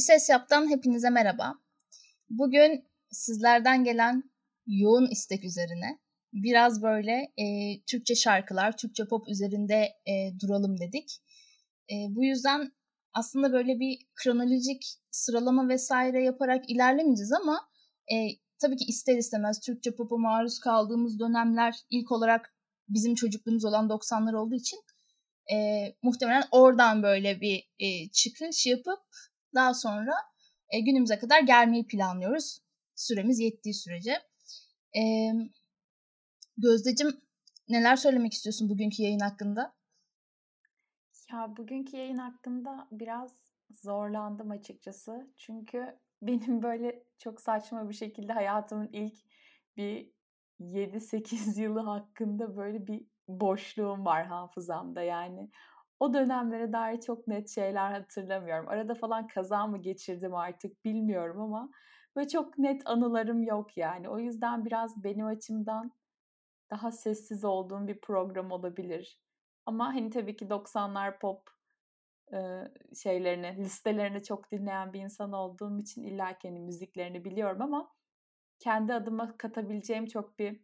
Ses Yap'tan hepinize merhaba. Bugün sizlerden gelen yoğun istek üzerine biraz böyle e, Türkçe şarkılar, Türkçe pop üzerinde e, duralım dedik. E, bu yüzden aslında böyle bir kronolojik sıralama vesaire yaparak ilerlemeyeceğiz ama e, tabii ki ister istemez Türkçe pop'a maruz kaldığımız dönemler ilk olarak bizim çocukluğumuz olan 90'lar olduğu için e, muhtemelen oradan böyle bir e, çıkış yapıp daha sonra e, günümüze kadar gelmeyi planlıyoruz. Süremiz yettiği sürece. E, Gözdeciğim neler söylemek istiyorsun bugünkü yayın hakkında? Ya bugünkü yayın hakkında biraz zorlandım açıkçası. Çünkü benim böyle çok saçma bir şekilde hayatımın ilk bir 7-8 yılı hakkında böyle bir boşluğum var hafızamda yani. O dönemlere dair çok net şeyler hatırlamıyorum. Arada falan kaza mı geçirdim artık bilmiyorum ama böyle çok net anılarım yok yani. O yüzden biraz benim açımdan daha sessiz olduğum bir program olabilir. Ama hani tabii ki 90'lar pop e, şeylerini, listelerini çok dinleyen bir insan olduğum için illa ki hani müziklerini biliyorum ama kendi adıma katabileceğim çok bir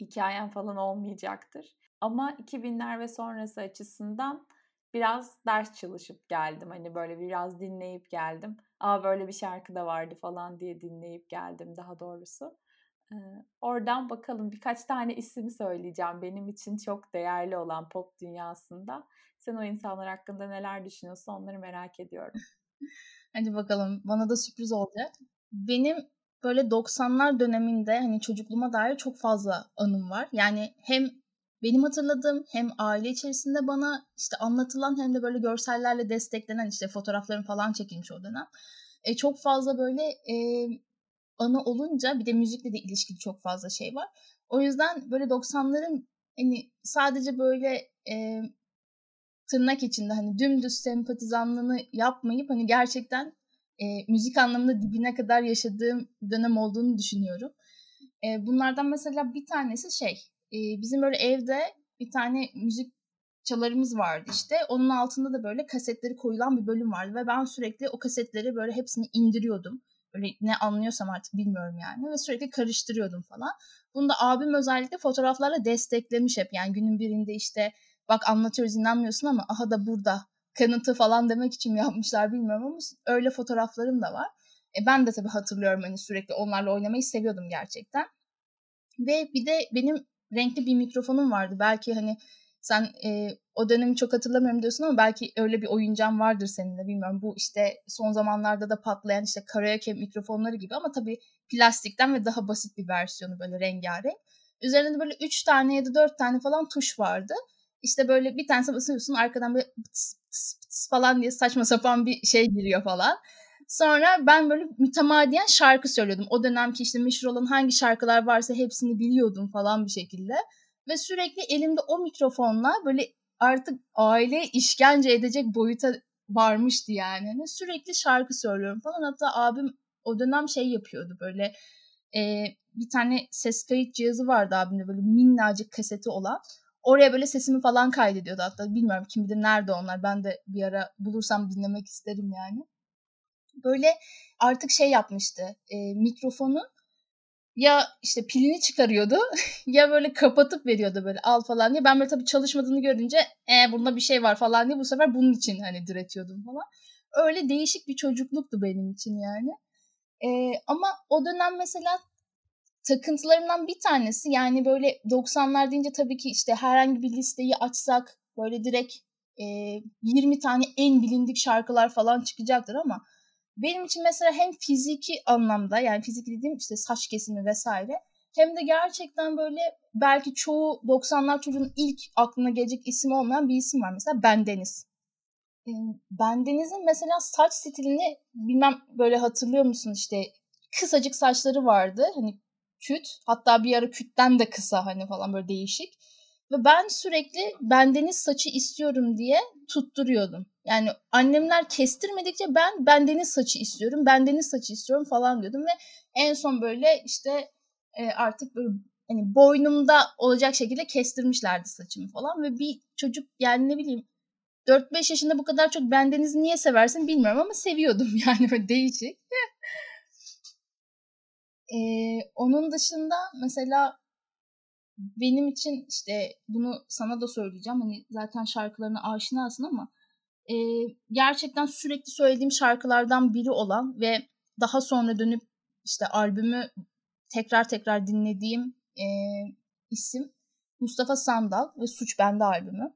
hikayem falan olmayacaktır. Ama 2000'ler ve sonrası açısından biraz ders çalışıp geldim. Hani böyle biraz dinleyip geldim. Aa böyle bir şarkı da vardı falan diye dinleyip geldim daha doğrusu. Ee, oradan bakalım birkaç tane ismi söyleyeceğim benim için çok değerli olan pop dünyasında. Sen o insanlar hakkında neler düşünüyorsun onları merak ediyorum. Hadi bakalım bana da sürpriz olacak. Benim böyle 90'lar döneminde hani çocukluğuma dair çok fazla anım var. Yani hem benim hatırladığım hem aile içerisinde bana işte anlatılan hem de böyle görsellerle desteklenen işte fotoğrafların falan çekilmiş o dönem. E, çok fazla böyle e, anı olunca bir de müzikle de ilişkili çok fazla şey var. O yüzden böyle 90'ların hani sadece böyle e, tırnak içinde hani dümdüz sempatizanlığını yapmayıp hani gerçekten e, müzik anlamında dibine kadar yaşadığım dönem olduğunu düşünüyorum. E, bunlardan mesela bir tanesi şey e, bizim böyle evde bir tane müzik çalarımız vardı işte. Onun altında da böyle kasetleri koyulan bir bölüm vardı ve ben sürekli o kasetleri böyle hepsini indiriyordum. Böyle ne anlıyorsam artık bilmiyorum yani ve sürekli karıştırıyordum falan. Bunu da abim özellikle fotoğraflarla desteklemiş hep. Yani günün birinde işte bak anlatıyoruz inanmıyorsun ama aha da burada kanıtı falan demek için mi yapmışlar bilmiyorum ama öyle fotoğraflarım da var. E ben de tabii hatırlıyorum hani sürekli onlarla oynamayı seviyordum gerçekten. Ve bir de benim renkli bir mikrofonum vardı. Belki hani sen e, o dönemi çok hatırlamıyorum diyorsun ama belki öyle bir oyuncağın vardır senin de bilmiyorum. Bu işte son zamanlarda da patlayan işte karaoke mikrofonları gibi ama tabii plastikten ve daha basit bir versiyonu böyle rengarenk. Üzerinde böyle 3 tane ya da 4 tane falan tuş vardı. İşte böyle bir tanesi basıyorsun arkadan böyle pıs pıs pıs falan diye saçma sapan bir şey giriyor falan. Sonra ben böyle mütemadiyen şarkı söylüyordum. O dönemki işte meşhur olan hangi şarkılar varsa hepsini biliyordum falan bir şekilde. Ve sürekli elimde o mikrofonla böyle artık aile işkence edecek boyuta varmıştı yani. Hani sürekli şarkı söylüyorum falan. Hatta abim o dönem şey yapıyordu böyle e, bir tane ses kayıt cihazı vardı abimde böyle minnacık kaseti olan. Oraya böyle sesimi falan kaydediyordu hatta. Bilmiyorum kim bilir nerede onlar. Ben de bir ara bulursam dinlemek isterim yani böyle artık şey yapmıştı. E, mikrofonu ya işte pilini çıkarıyordu ya böyle kapatıp veriyordu böyle al falan diye. Ben böyle tabii çalışmadığını görünce e bunda bir şey var falan diye bu sefer bunun için hani diretiyordum falan. Öyle değişik bir çocukluktu benim için yani. E, ama o dönem mesela takıntılarımdan bir tanesi yani böyle 90'lar deyince tabii ki işte herhangi bir listeyi açsak böyle direkt e, 20 tane en bilindik şarkılar falan çıkacaktır ama benim için mesela hem fiziki anlamda yani fiziki dediğim işte saç kesimi vesaire hem de gerçekten böyle belki çoğu 90'lar çocuğun ilk aklına gelecek isim olmayan bir isim var. Mesela Bendeniz. Ee, Bendeniz'in mesela saç stilini bilmem böyle hatırlıyor musun işte kısacık saçları vardı. Hani küt hatta bir ara kütten de kısa hani falan böyle değişik. Ve ben sürekli bendeniz saçı istiyorum diye tutturuyordum. Yani annemler kestirmedikçe ben bendeniz saçı istiyorum, bendeniz saçı istiyorum falan diyordum ve en son böyle işte e, artık böyle hani boynumda olacak şekilde kestirmişlerdi saçımı falan ve bir çocuk yani ne bileyim 4-5 yaşında bu kadar çok bendeniz niye seversin bilmiyorum ama seviyordum yani böyle değişik. ee, onun dışında mesela benim için işte bunu sana da söyleyeceğim. Hani zaten şarkılarına aşinasın ama e, gerçekten sürekli söylediğim şarkılardan biri olan ve daha sonra dönüp işte albümü tekrar tekrar dinlediğim e, isim Mustafa Sandal ve Suç Bende albümü.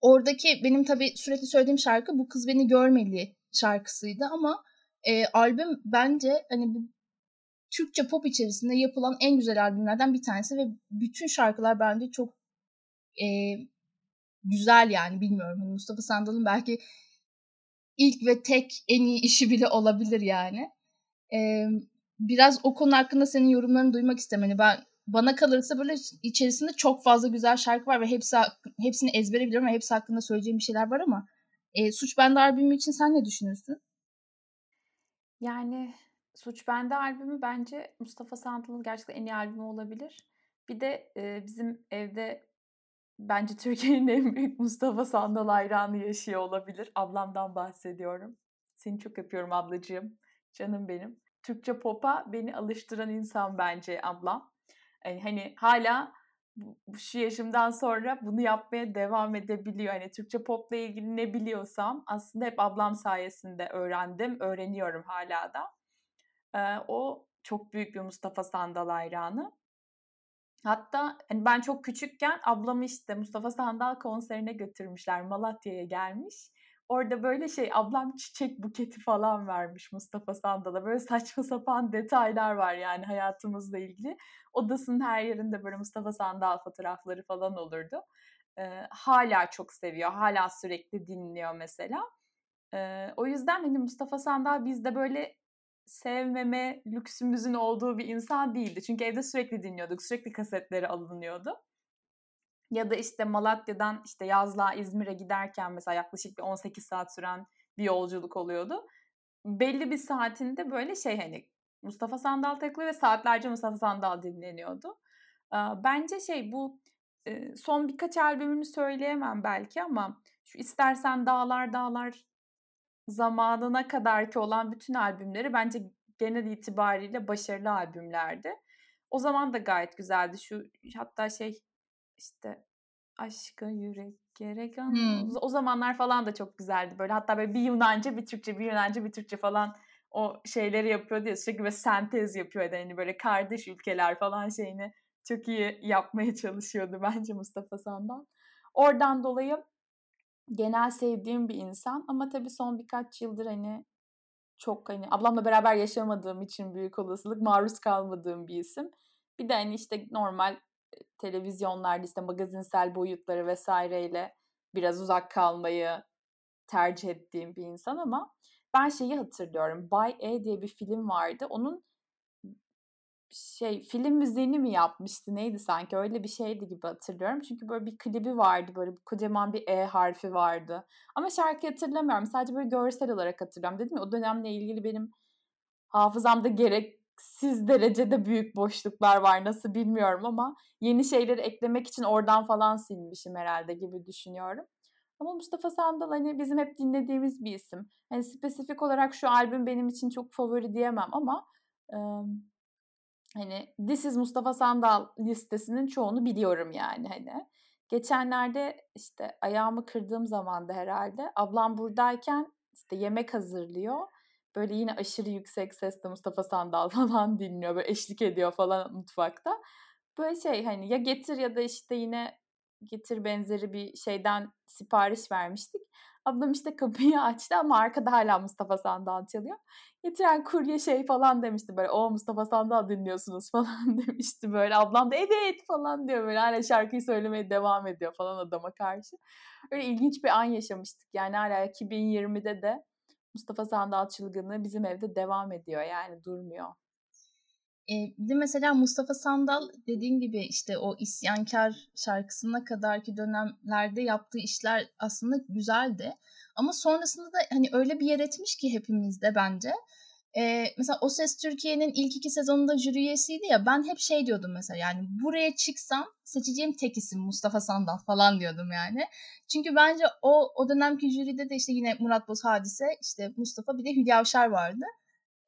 Oradaki benim tabii sürekli söylediğim şarkı Bu Kız Beni Görmeli şarkısıydı ama e, albüm bence hani bu Türkçe pop içerisinde yapılan en güzel albümlerden bir tanesi ve bütün şarkılar bence çok e, güzel yani bilmiyorum. Hani Mustafa Sandal'ın belki ilk ve tek en iyi işi bile olabilir yani. E, biraz o konu hakkında senin yorumlarını duymak istemeni. Hani ben bana kalırsa böyle içerisinde çok fazla güzel şarkı var ve hepsi hepsini ezbere biliyorum ve hepsi hakkında söyleyeceğim bir şeyler var ama e, Suç Bende albümü için sen ne düşünüyorsun? Yani Suç Bende albümü bence Mustafa Sandal'ın gerçekten en iyi albümü olabilir. Bir de e, bizim evde bence Türkiye'nin en büyük Mustafa Sandal hayranı yaşıyor olabilir. Ablamdan bahsediyorum. Seni çok öpüyorum ablacığım. Canım benim. Türkçe pop'a beni alıştıran insan bence ablam. Yani hani hala şu yaşımdan sonra bunu yapmaya devam edebiliyor. Hani Türkçe popla ilgili ne biliyorsam aslında hep ablam sayesinde öğrendim, öğreniyorum hala da. O çok büyük bir Mustafa Sandal hayranı. Hatta hani ben çok küçükken ablamı işte Mustafa Sandal konserine götürmüşler. Malatya'ya gelmiş. Orada böyle şey ablam çiçek buketi falan vermiş Mustafa Sandal'a. Böyle saçma sapan detaylar var yani hayatımızla ilgili. Odasının her yerinde böyle Mustafa Sandal fotoğrafları falan olurdu. Ee, hala çok seviyor. Hala sürekli dinliyor mesela. Ee, o yüzden hani Mustafa Sandal bizde böyle sevmeme lüksümüzün olduğu bir insan değildi. Çünkü evde sürekli dinliyorduk. Sürekli kasetleri alınıyordu. Ya da işte Malatya'dan işte yazlığa İzmir'e giderken mesela yaklaşık bir 18 saat süren bir yolculuk oluyordu. Belli bir saatinde böyle şey hani Mustafa Sandal takılıyor ve saatlerce Mustafa Sandal dinleniyordu. Bence şey bu son birkaç albümünü söyleyemem belki ama şu istersen Dağlar Dağlar zamanına kadar ki olan bütün albümleri bence genel itibariyle başarılı albümlerdi. O zaman da gayet güzeldi. Şu hatta şey işte aşka yürek gerek hmm. O zamanlar falan da çok güzeldi. Böyle hatta böyle bir Yunanca bir Türkçe bir Yunanca bir Türkçe falan o şeyleri yapıyor diye sürekli böyle sentez yapıyor yani böyle kardeş ülkeler falan şeyini çok iyi yapmaya çalışıyordu bence Mustafa Sandal. Oradan dolayı genel sevdiğim bir insan ama tabii son birkaç yıldır hani çok hani ablamla beraber yaşamadığım için büyük olasılık maruz kalmadığım bir isim. Bir de hani işte normal televizyonlarda işte magazinsel boyutları vesaireyle biraz uzak kalmayı tercih ettiğim bir insan ama ben şeyi hatırlıyorum. Bay E diye bir film vardı. Onun şey film müziğini mi yapmıştı neydi sanki öyle bir şeydi gibi hatırlıyorum. Çünkü böyle bir klibi vardı böyle kocaman bir E harfi vardı. Ama şarkı hatırlamıyorum sadece böyle görsel olarak hatırlıyorum. Dedim ya o dönemle ilgili benim hafızamda gereksiz derecede büyük boşluklar var nasıl bilmiyorum ama yeni şeyleri eklemek için oradan falan silmişim herhalde gibi düşünüyorum. Ama Mustafa Sandal hani bizim hep dinlediğimiz bir isim. Hani spesifik olarak şu albüm benim için çok favori diyemem ama hani This is Mustafa Sandal listesinin çoğunu biliyorum yani hani. Geçenlerde işte ayağımı kırdığım zaman da herhalde ablam buradayken işte yemek hazırlıyor. Böyle yine aşırı yüksek sesle Mustafa Sandal falan dinliyor. Böyle eşlik ediyor falan mutfakta. Böyle şey hani ya getir ya da işte yine getir benzeri bir şeyden sipariş vermiştik. Ablam işte kapıyı açtı ama arkada hala Mustafa Sandal çalıyor. Getiren kurye şey falan demişti böyle o Mustafa Sandal dinliyorsunuz falan demişti böyle. Ablam da evet falan diyor böyle hala şarkıyı söylemeye devam ediyor falan adama karşı. Öyle ilginç bir an yaşamıştık yani hala 2020'de de Mustafa Sandal çılgınlığı bizim evde devam ediyor yani durmuyor. E, bir de mesela Mustafa Sandal dediğin gibi işte o isyankar şarkısına kadarki dönemlerde yaptığı işler aslında güzeldi. Ama sonrasında da hani öyle bir yer etmiş ki hepimizde bence. e, mesela O Ses Türkiye'nin ilk iki sezonunda jüri üyesiydi ya ben hep şey diyordum mesela yani buraya çıksam seçeceğim tek isim Mustafa Sandal falan diyordum yani. Çünkü bence o o dönemki jüride de işte yine Murat Boz Hadise işte Mustafa bir de Hülya Avşar vardı.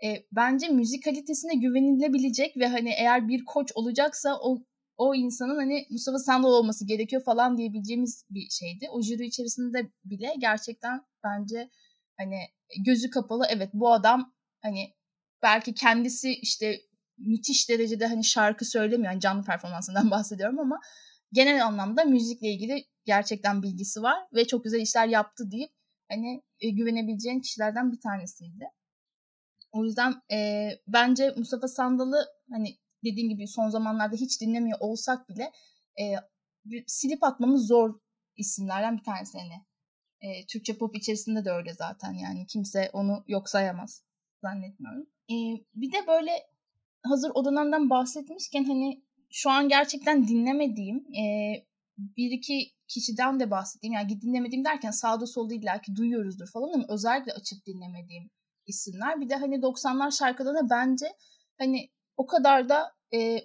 E, bence müzik kalitesine güvenilebilecek ve hani eğer bir koç olacaksa o o insanın hani Mustafa Sandal olması gerekiyor falan diyebileceğimiz bir şeydi. O jüri içerisinde bile gerçekten bence hani gözü kapalı evet bu adam hani belki kendisi işte müthiş derecede hani şarkı söylemiyor. Yani canlı performansından bahsediyorum ama genel anlamda müzikle ilgili gerçekten bilgisi var ve çok güzel işler yaptı deyip hani e, güvenebileceğin kişilerden bir tanesiydi. O yüzden e, bence Mustafa Sandal'ı hani dediğim gibi son zamanlarda hiç dinlemiyor olsak bile e, silip atmamız zor isimlerden bir tanesi hani. E, Türkçe pop içerisinde de öyle zaten yani kimse onu yok sayamaz zannetmiyorum. E, bir de böyle hazır o dönemden bahsetmişken hani şu an gerçekten dinlemediğim e, bir iki kişiden de bahsedeyim. Yani dinlemediğim derken sağda solda illaki duyuyoruzdur falan ama özellikle açıp dinlemediğim isimler. Bir de hani 90'lar şarkılarına bence hani o kadar da e,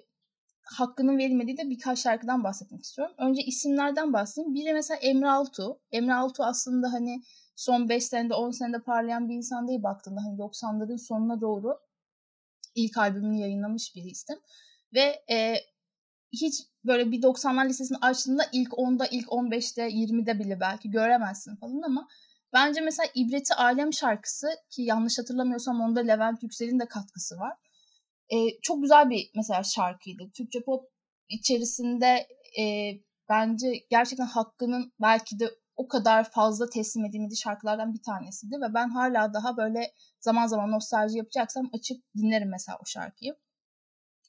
hakkının verilmediği de birkaç şarkıdan bahsetmek istiyorum. Önce isimlerden bahsedeyim. Biri mesela Emre Altu. Emre Altu aslında hani son 5 senede 10 senede parlayan bir insan değil baktığında. Hani 90'ların sonuna doğru ilk albümünü yayınlamış bir isim. Ve e, hiç böyle bir 90'lar listesini açtığında ilk 10'da, ilk 15'te, 20'de bile belki göremezsin falan ama bence mesela İbreti Alem şarkısı ki yanlış hatırlamıyorsam onda Levent Yüksel'in de katkısı var e, çok güzel bir mesela şarkıydı. Türkçe pop içerisinde e, bence gerçekten hakkının belki de o kadar fazla teslim edilmediği şarkılardan bir tanesiydi ve ben hala daha böyle zaman zaman nostalji yapacaksam açıp dinlerim mesela o şarkıyı.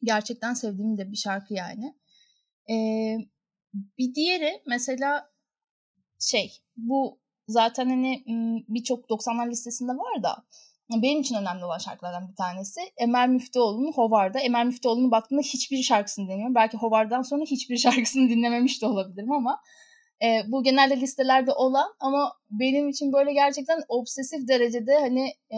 Gerçekten sevdiğim de bir şarkı yani. Ee, bir diğeri mesela şey bu zaten hani birçok 90'lar listesinde var da benim için önemli olan şarkılardan bir tanesi. Emel Müftüoğlu'nun Hovar'da. Emel Müftüoğlu'nu baktığımda hiçbir şarkısını dinlemiyorum. Belki Hovar'dan sonra hiçbir şarkısını dinlememiş de olabilirim ama e, bu genelde listelerde olan ama benim için böyle gerçekten obsesif derecede hani e,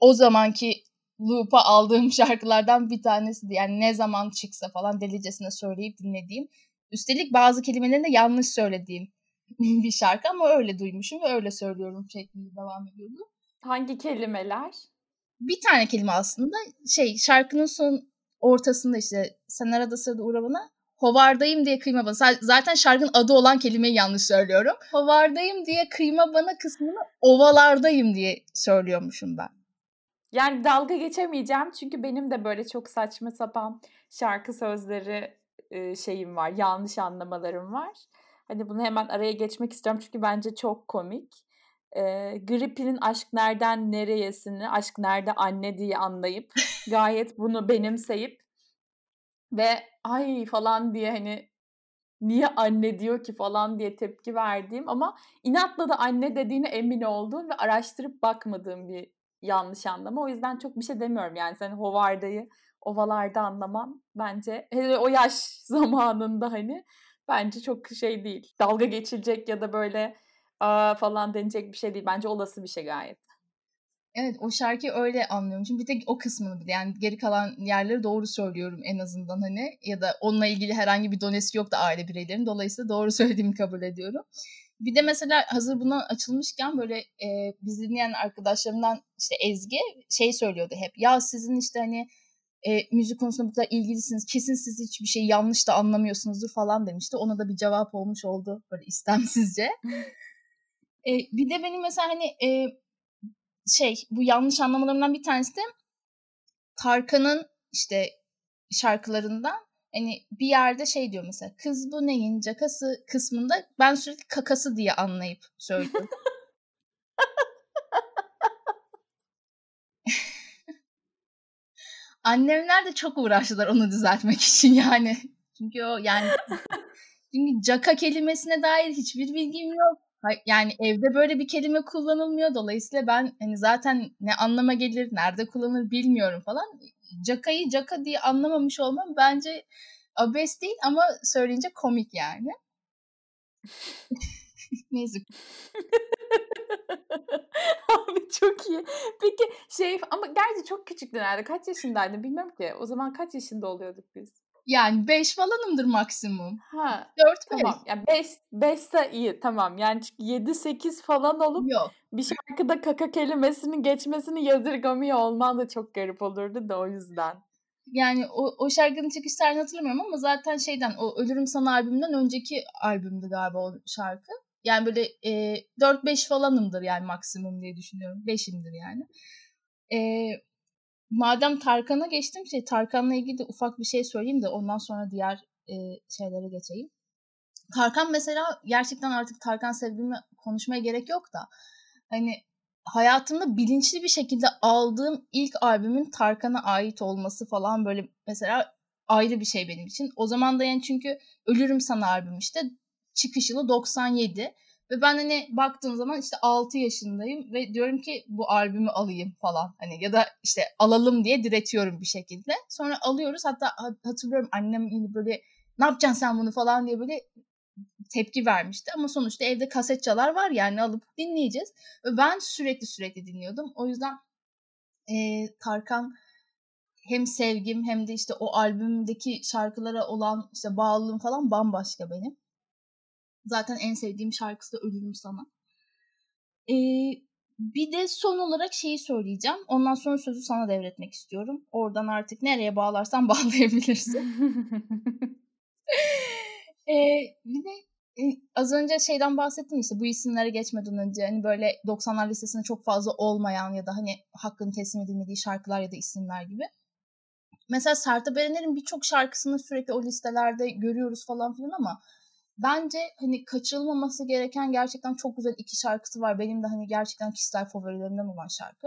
o zamanki loop'a aldığım şarkılardan bir tanesiydi. Yani ne zaman çıksa falan delicesine söyleyip dinlediğim. Üstelik bazı kelimelerini de yanlış söylediğim bir şarkı ama öyle duymuşum ve öyle söylüyorum şeklinde devam ediyordu. Hangi kelimeler? Bir tane kelime aslında. Şey şarkının son ortasında işte sen arada sırada uğra bana Hovardayım diye kıyma bana. Zaten şarkının adı olan kelimeyi yanlış söylüyorum. Hovardayım diye kıyma bana kısmını ovalardayım diye söylüyormuşum ben. Yani dalga geçemeyeceğim çünkü benim de böyle çok saçma sapan şarkı sözleri şeyim var. Yanlış anlamalarım var. Hani bunu hemen araya geçmek istiyorum çünkü bence çok komik. E, Grippi'nin aşk nereden nereyesini, aşk nerede anne diye anlayıp gayet bunu benimseyip ve ay! falan diye hani niye anne diyor ki? falan diye tepki verdiğim ama inatla da anne dediğine emin olduğum ve araştırıp bakmadığım bir yanlış anlama. O yüzden çok bir şey demiyorum yani. Sen Hovarda'yı ovalarda anlamam bence o yaş zamanında hani bence çok şey değil. Dalga geçilecek ya da böyle aa falan denecek bir şey değil. Bence olası bir şey gayet. Evet o şarkıyı öyle anlıyorum. Çünkü bir tek o kısmını bile yani geri kalan yerleri doğru söylüyorum en azından hani ya da onunla ilgili herhangi bir donesi yok da aile bireylerin dolayısıyla doğru söylediğimi kabul ediyorum. Bir de mesela hazır buna açılmışken böyle e, biz dinleyen arkadaşlarımdan işte Ezgi şey söylüyordu hep ya sizin işte hani e, müzik konusunda bu kadar ilgilisiniz kesin siz hiçbir şey yanlış da anlamıyorsunuzdur falan demişti. Ona da bir cevap olmuş oldu böyle istemsizce. E, bir de benim mesela hani e, şey bu yanlış anlamalarımdan bir tanesi de Tarkan'ın işte şarkılarından hani bir yerde şey diyor mesela kız bu neyin cakası kısmında ben sürekli kakası diye anlayıp söylüyorum. Annemler de çok uğraştılar onu düzeltmek için yani. Çünkü o yani çünkü caka kelimesine dair hiçbir bilgim yok. Yani evde böyle bir kelime kullanılmıyor. Dolayısıyla ben hani zaten ne anlama gelir, nerede kullanılır bilmiyorum falan. Cakayı caka diye anlamamış olmam bence abes değil ama söyleyince komik yani. Neyse. Abi çok iyi. Peki şey ama gerçi çok küçüktün herhalde. Kaç yaşındaydın bilmiyorum ki. O zaman kaç yaşında oluyorduk biz? Yani 5 falanımdır maksimum. Ha. 4 Tamam. Ya 5 5 ise iyi tamam. Yani çünkü 7 8 falan olup Yok. bir şarkıda kaka kelimesinin geçmesini yadırgamıyor olman da çok garip olurdu da o yüzden. Yani o, o şarkının çıkış tarihini hatırlamıyorum ama zaten şeyden o Ölürüm Sana albümünden önceki albümdü galiba o şarkı. Yani böyle e, 4-5 falanımdır yani maksimum diye düşünüyorum. 5'imdir yani. E, madem Tarkan'a geçtim şey Tarkan'la ilgili de ufak bir şey söyleyeyim de ondan sonra diğer e, şeylere geçeyim. Tarkan mesela gerçekten artık Tarkan sevgimi konuşmaya gerek yok da hani hayatımda bilinçli bir şekilde aldığım ilk albümün Tarkan'a ait olması falan böyle mesela ayrı bir şey benim için. O zaman da yani çünkü Ölürüm Sana albüm işte çıkış yılı 97 ve ben hani baktığım zaman işte 6 yaşındayım ve diyorum ki bu albümü alayım falan. Hani ya da işte alalım diye diretiyorum bir şekilde. Sonra alıyoruz. Hatta hatırlıyorum annem yine böyle ne yapacaksın sen bunu falan diye böyle tepki vermişti. Ama sonuçta evde kaset çalar var yani alıp dinleyeceğiz. Ve ben sürekli sürekli dinliyordum. O yüzden e, Tarkan hem sevgim hem de işte o albümdeki şarkılara olan işte bağlılığım falan bambaşka benim. Zaten en sevdiğim şarkısı da Ölürüm Sana. Ee, bir de son olarak şeyi söyleyeceğim. Ondan sonra sözü sana devretmek istiyorum. Oradan artık nereye bağlarsan bağlayabilirsin. ee, bir de e, az önce şeyden bahsettim işte bu isimlere geçmeden önce hani böyle 90'lar listesinde çok fazla olmayan ya da hani hakkını teslim edilmediği şarkılar ya da isimler gibi. Mesela Sertab Erener'in birçok şarkısını sürekli o listelerde görüyoruz falan filan ama bence hani kaçırılmaması gereken gerçekten çok güzel iki şarkısı var. Benim de hani gerçekten kişisel favorilerimden olan şarkı.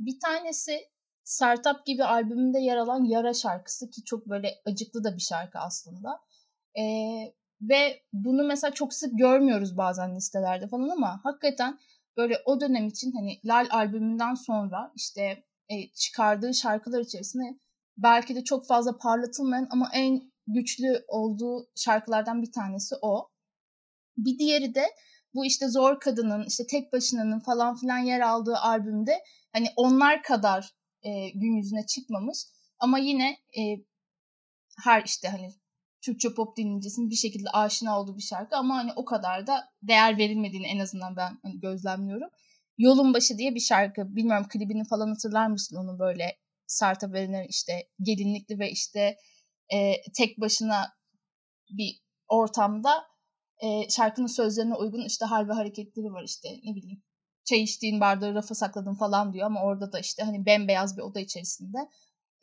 Bir tanesi Sertap gibi albümünde yer alan Yara şarkısı ki çok böyle acıklı da bir şarkı aslında. Ee, ve bunu mesela çok sık görmüyoruz bazen listelerde falan ama hakikaten böyle o dönem için hani Lal albümünden sonra işte e, çıkardığı şarkılar içerisinde belki de çok fazla parlatılmayan ama en güçlü olduğu şarkılardan bir tanesi o. Bir diğeri de bu işte Zor Kadın'ın, işte Tek Başına'nın falan filan yer aldığı albümde hani onlar kadar e, gün yüzüne çıkmamış ama yine e, her işte hani Türkçe pop dinleyicisinin bir şekilde aşina olduğu bir şarkı ama hani o kadar da değer verilmediğini en azından ben hani gözlemliyorum. Yolun Başı diye bir şarkı. Bilmiyorum klibini falan hatırlar mısın onu böyle Sertab Erener işte gelinlikli ve işte e, tek başına bir ortamda e, şarkının sözlerine uygun işte hal ve hareketleri var işte ne bileyim çay içtiğin bardağı rafa sakladın falan diyor ama orada da işte hani bembeyaz bir oda içerisinde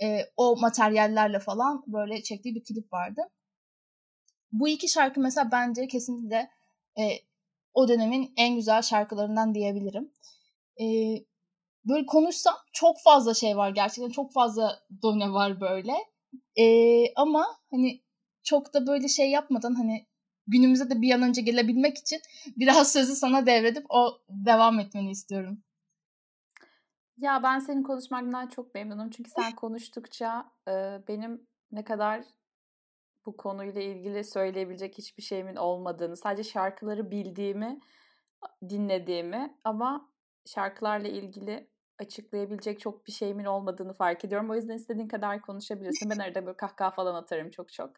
e, o materyallerle falan böyle çektiği bir klip vardı. Bu iki şarkı mesela bence kesinlikle e, o dönemin en güzel şarkılarından diyebilirim. E, böyle konuşsam çok fazla şey var gerçekten çok fazla done var böyle. Ee, ama hani çok da böyle şey yapmadan hani günümüze de bir an önce gelebilmek için biraz sözü sana devredip o devam etmeni istiyorum. Ya ben senin konuşmaktan çok memnunum. Çünkü sen konuştukça e, benim ne kadar bu konuyla ilgili söyleyebilecek hiçbir şeyimin olmadığını, sadece şarkıları bildiğimi, dinlediğimi ama şarkılarla ilgili açıklayabilecek çok bir şeyimin olmadığını fark ediyorum. O yüzden istediğin kadar konuşabilirsin. Ben arada böyle kahkaha falan atarım çok çok.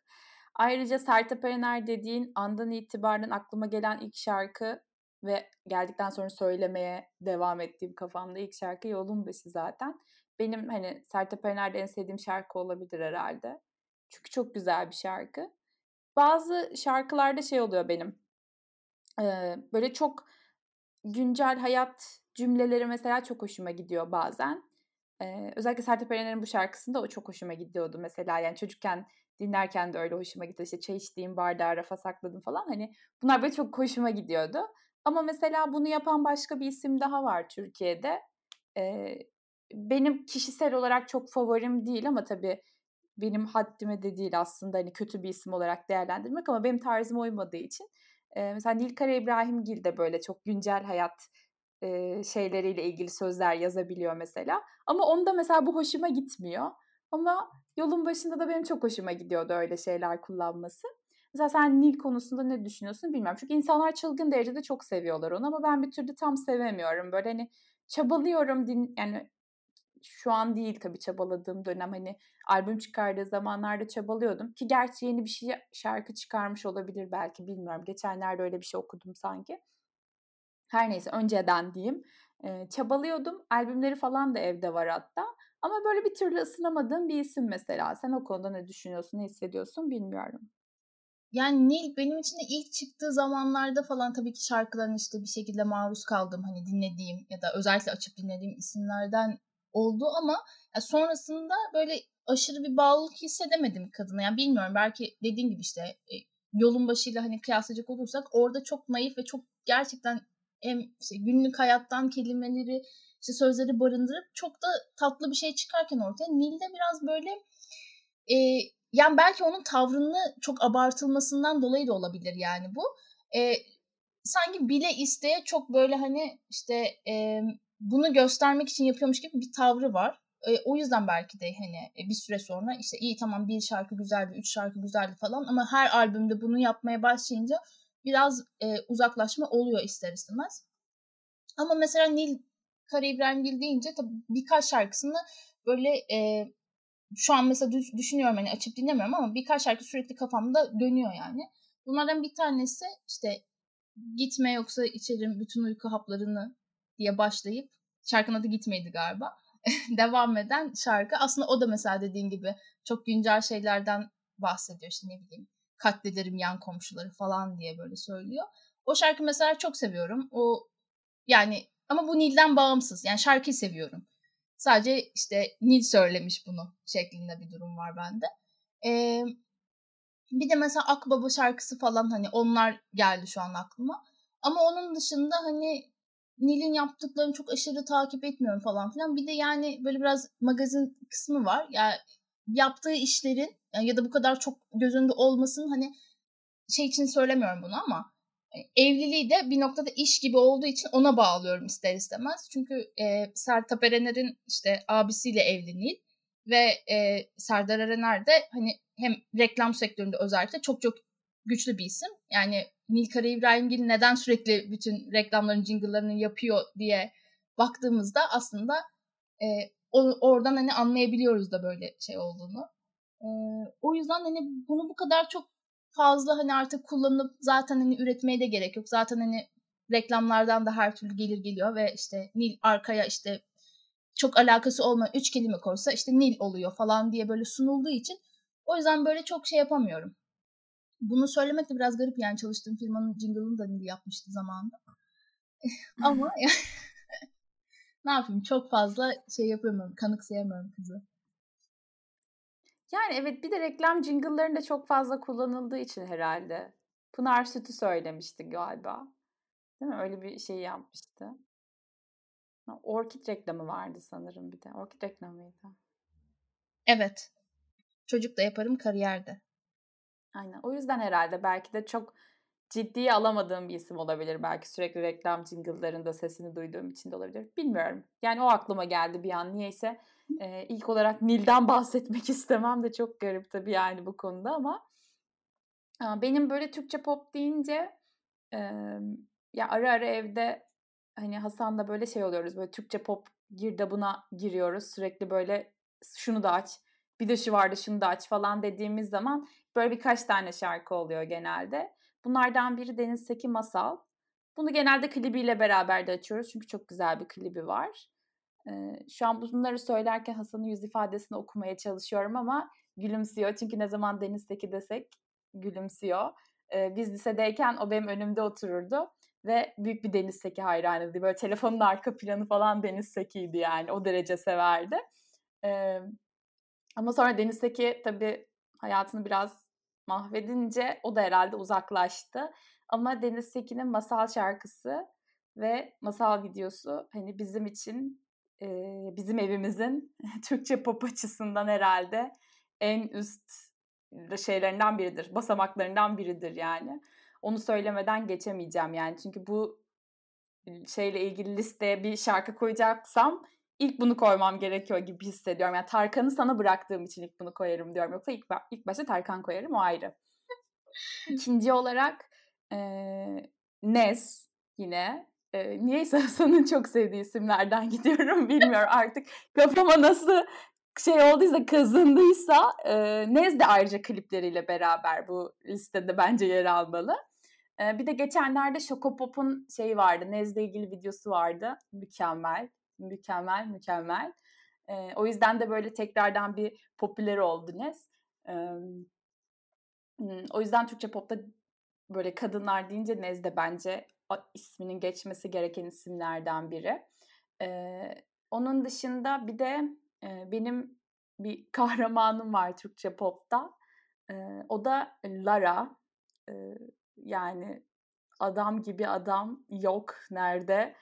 Ayrıca Sertab Erener dediğin andan itibaren aklıma gelen ilk şarkı ve geldikten sonra söylemeye devam ettiğim kafamda ilk şarkı Yolun Başı zaten. Benim hani Sertab Erener'de en sevdiğim şarkı olabilir herhalde. Çünkü çok güzel bir şarkı. Bazı şarkılarda şey oluyor benim. Ee, böyle çok güncel hayat cümleleri mesela çok hoşuma gidiyor bazen. Ee, özellikle Sertab Erener'in bu şarkısında o çok hoşuma gidiyordu mesela. Yani çocukken dinlerken de öyle hoşuma gitti. İşte çay içtiğim bardağı rafa sakladım falan. Hani bunlar böyle çok hoşuma gidiyordu. Ama mesela bunu yapan başka bir isim daha var Türkiye'de. Ee, benim kişisel olarak çok favorim değil ama tabii benim haddime de değil aslında hani kötü bir isim olarak değerlendirmek ama benim tarzıma uymadığı için. E, mesela Nilkara İbrahimgil de böyle çok güncel hayat e, şeyleriyle ilgili sözler yazabiliyor mesela. Ama onda mesela bu hoşuma gitmiyor. Ama yolun başında da benim çok hoşuma gidiyordu öyle şeyler kullanması. Mesela sen Nil konusunda ne düşünüyorsun bilmiyorum. Çünkü insanlar çılgın derecede çok seviyorlar onu ama ben bir türlü tam sevemiyorum. Böyle hani çabalıyorum din yani şu an değil tabii çabaladığım dönem hani albüm çıkardığı zamanlarda çabalıyordum ki gerçi yeni bir şey şarkı çıkarmış olabilir belki bilmiyorum. Geçenlerde öyle bir şey okudum sanki. Her neyse önceden diyeyim. E, çabalıyordum. Albümleri falan da evde var hatta. Ama böyle bir türlü ısınamadığım bir isim mesela. Sen o konuda ne düşünüyorsun, ne hissediyorsun bilmiyorum. Yani Nil benim için de ilk çıktığı zamanlarda falan tabii ki şarkıların işte bir şekilde maruz kaldığım hani dinlediğim ya da özellikle açıp dinlediğim isimlerden oldu ama sonrasında böyle aşırı bir bağlılık hissedemedim kadına. Yani bilmiyorum belki dediğim gibi işte e, yolun başıyla hani kıyaslayacak olursak orada çok naif ve çok gerçekten hem işte günlük hayattan kelimeleri işte sözleri barındırıp çok da tatlı bir şey çıkarken ortaya Nil'de biraz böyle e, yani belki onun tavrını çok abartılmasından dolayı da olabilir yani bu. E, sanki bile isteye çok böyle hani işte e, bunu göstermek için yapıyormuş gibi bir tavrı var. E, o yüzden belki de hani e, bir süre sonra işte iyi tamam bir şarkı güzeldi, üç şarkı güzeldi falan ama her albümde bunu yapmaya başlayınca biraz e, uzaklaşma oluyor ister istemez. Ama mesela Nil Kara İbrahimgil deyince tabii birkaç şarkısını böyle e, şu an mesela düşünüyorum hani açıp dinlemiyorum ama birkaç şarkı sürekli kafamda dönüyor yani. Bunlardan bir tanesi işte gitme yoksa içerim bütün uyku haplarını diye başlayıp şarkının adı gitmeydi galiba. devam eden şarkı. Aslında o da mesela dediğin gibi çok güncel şeylerden bahsediyor işte ne bileyim katlederim yan komşuları falan diye böyle söylüyor. O şarkı mesela çok seviyorum. O yani ama bu Nil'den bağımsız. Yani şarkıyı seviyorum. Sadece işte Nil söylemiş bunu şeklinde bir durum var bende. Ee, bir de mesela Akbaba şarkısı falan hani onlar geldi şu an aklıma. Ama onun dışında hani Nil'in yaptıklarını çok aşırı takip etmiyorum falan filan. Bir de yani böyle biraz magazin kısmı var. Yani yaptığı işlerin ya da bu kadar çok göz önünde olmasının hani şey için söylemiyorum bunu ama evliliği de bir noktada iş gibi olduğu için ona bağlıyorum ister istemez. Çünkü e, Sertab Erener'in işte abisiyle evli ve e, Serdar Erener de hani hem reklam sektöründe özellikle çok çok güçlü bir isim. Yani Nilkara İbrahimgil neden sürekli bütün reklamların jingle'larını yapıyor diye baktığımızda aslında e, oradan hani anlayabiliyoruz da böyle şey olduğunu. E, o yüzden hani bunu bu kadar çok fazla hani artık kullanıp zaten hani üretmeye de gerek yok. Zaten hani reklamlardan da her türlü gelir geliyor ve işte Nil arkaya işte çok alakası olmayan üç kelime koysa işte Nil oluyor falan diye böyle sunulduğu için o yüzden böyle çok şey yapamıyorum. Bunu söylemek de biraz garip yani çalıştığım firmanın jingle'ını da Nil yapmıştı zamanında. Ama ne yapayım çok fazla şey yapamıyorum, kanıksayamıyorum kızı. Yani evet bir de reklam jingle'larında çok fazla kullanıldığı için herhalde. Pınar Sütü söylemişti galiba. Değil mi? Öyle bir şey yapmıştı. Orkid reklamı vardı sanırım bir de. Orkid reklamıydı. Evet. Çocuk da yaparım kariyerde. Aynen. O yüzden herhalde belki de çok ciddiye alamadığım bir isim olabilir. Belki sürekli reklam jingle'larında sesini duyduğum için de olabilir. Bilmiyorum. Yani o aklıma geldi bir an. Niyeyse e, ilk olarak Nil'den bahsetmek istemem de çok garip tabii yani bu konuda ama benim böyle Türkçe pop deyince e, ya ara ara evde hani Hasan'la böyle şey oluyoruz böyle Türkçe pop girdabına giriyoruz sürekli böyle şunu da aç bir de şu vardı şunu da aç falan dediğimiz zaman böyle birkaç tane şarkı oluyor genelde. Bunlardan biri Deniz Seki Masal. Bunu genelde klibiyle beraber de açıyoruz çünkü çok güzel bir klibi var. Şu an bunları söylerken Hasan'ın yüz ifadesini okumaya çalışıyorum ama gülümsüyor. Çünkü ne zaman Deniz Seki desek gülümsüyor. Ee, biz lisedeyken o benim önümde otururdu ve büyük bir Deniz Seki hayranıydı. Böyle telefonun arka planı falan Deniz Seki'ydi yani. O derece severdi. Ama sonra Deniz Seki tabii hayatını biraz mahvedince o da herhalde uzaklaştı. Ama Deniz Seki'nin masal şarkısı ve masal videosu hani bizim için e, bizim evimizin Türkçe pop açısından herhalde en üst şeylerinden biridir. Basamaklarından biridir yani. Onu söylemeden geçemeyeceğim yani. Çünkü bu şeyle ilgili listeye bir şarkı koyacaksam ilk bunu koymam gerekiyor gibi hissediyorum. Yani Tarkan'ı sana bıraktığım için ilk bunu koyarım diyorum. Yoksa ilk, ilk başta Tarkan koyarım o ayrı. İkinci olarak e, Nes yine E, niyeyse Hasan'ın çok sevdiği isimlerden gidiyorum bilmiyorum artık kafama nasıl şey olduysa kazındıysa e, Nezde ayrıca klipleriyle beraber bu listede bence yer almalı. E, bir de geçenlerde Şokopop'un şeyi vardı. Nezle ilgili videosu vardı. Mükemmel. Mükemmel, mükemmel. E, o yüzden de böyle tekrardan bir popüler oldu Nez. E, o yüzden Türkçe popta böyle kadınlar deyince Nezde bence isminin geçmesi gereken isimlerden biri. E, onun dışında bir de e, benim bir kahramanım var Türkçe popta. E, o da Lara. E, yani adam gibi adam yok nerede.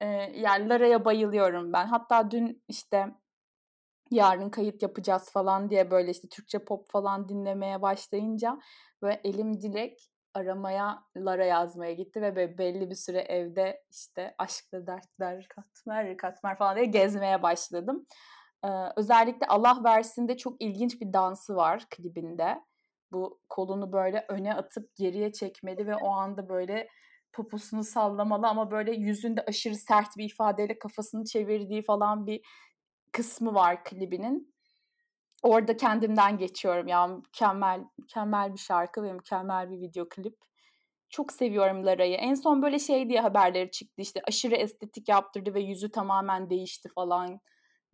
E, yani Lara'ya bayılıyorum ben. Hatta dün işte yarın kayıt yapacağız falan diye böyle işte Türkçe pop falan dinlemeye başlayınca ve elim dilek aramaya Lara yazmaya gitti ve belli bir süre evde işte aşkla dertler katmer katmer falan diye gezmeye başladım. Ee, özellikle Allah versin de çok ilginç bir dansı var klibinde. Bu kolunu böyle öne atıp geriye çekmeli ve o anda böyle poposunu sallamalı ama böyle yüzünde aşırı sert bir ifadeyle kafasını çevirdiği falan bir kısmı var klibinin. Orada kendimden geçiyorum ya mükemmel mükemmel bir şarkı ve mükemmel bir video klip. Çok seviyorum Lara'yı. En son böyle şey diye haberleri çıktı işte aşırı estetik yaptırdı ve yüzü tamamen değişti falan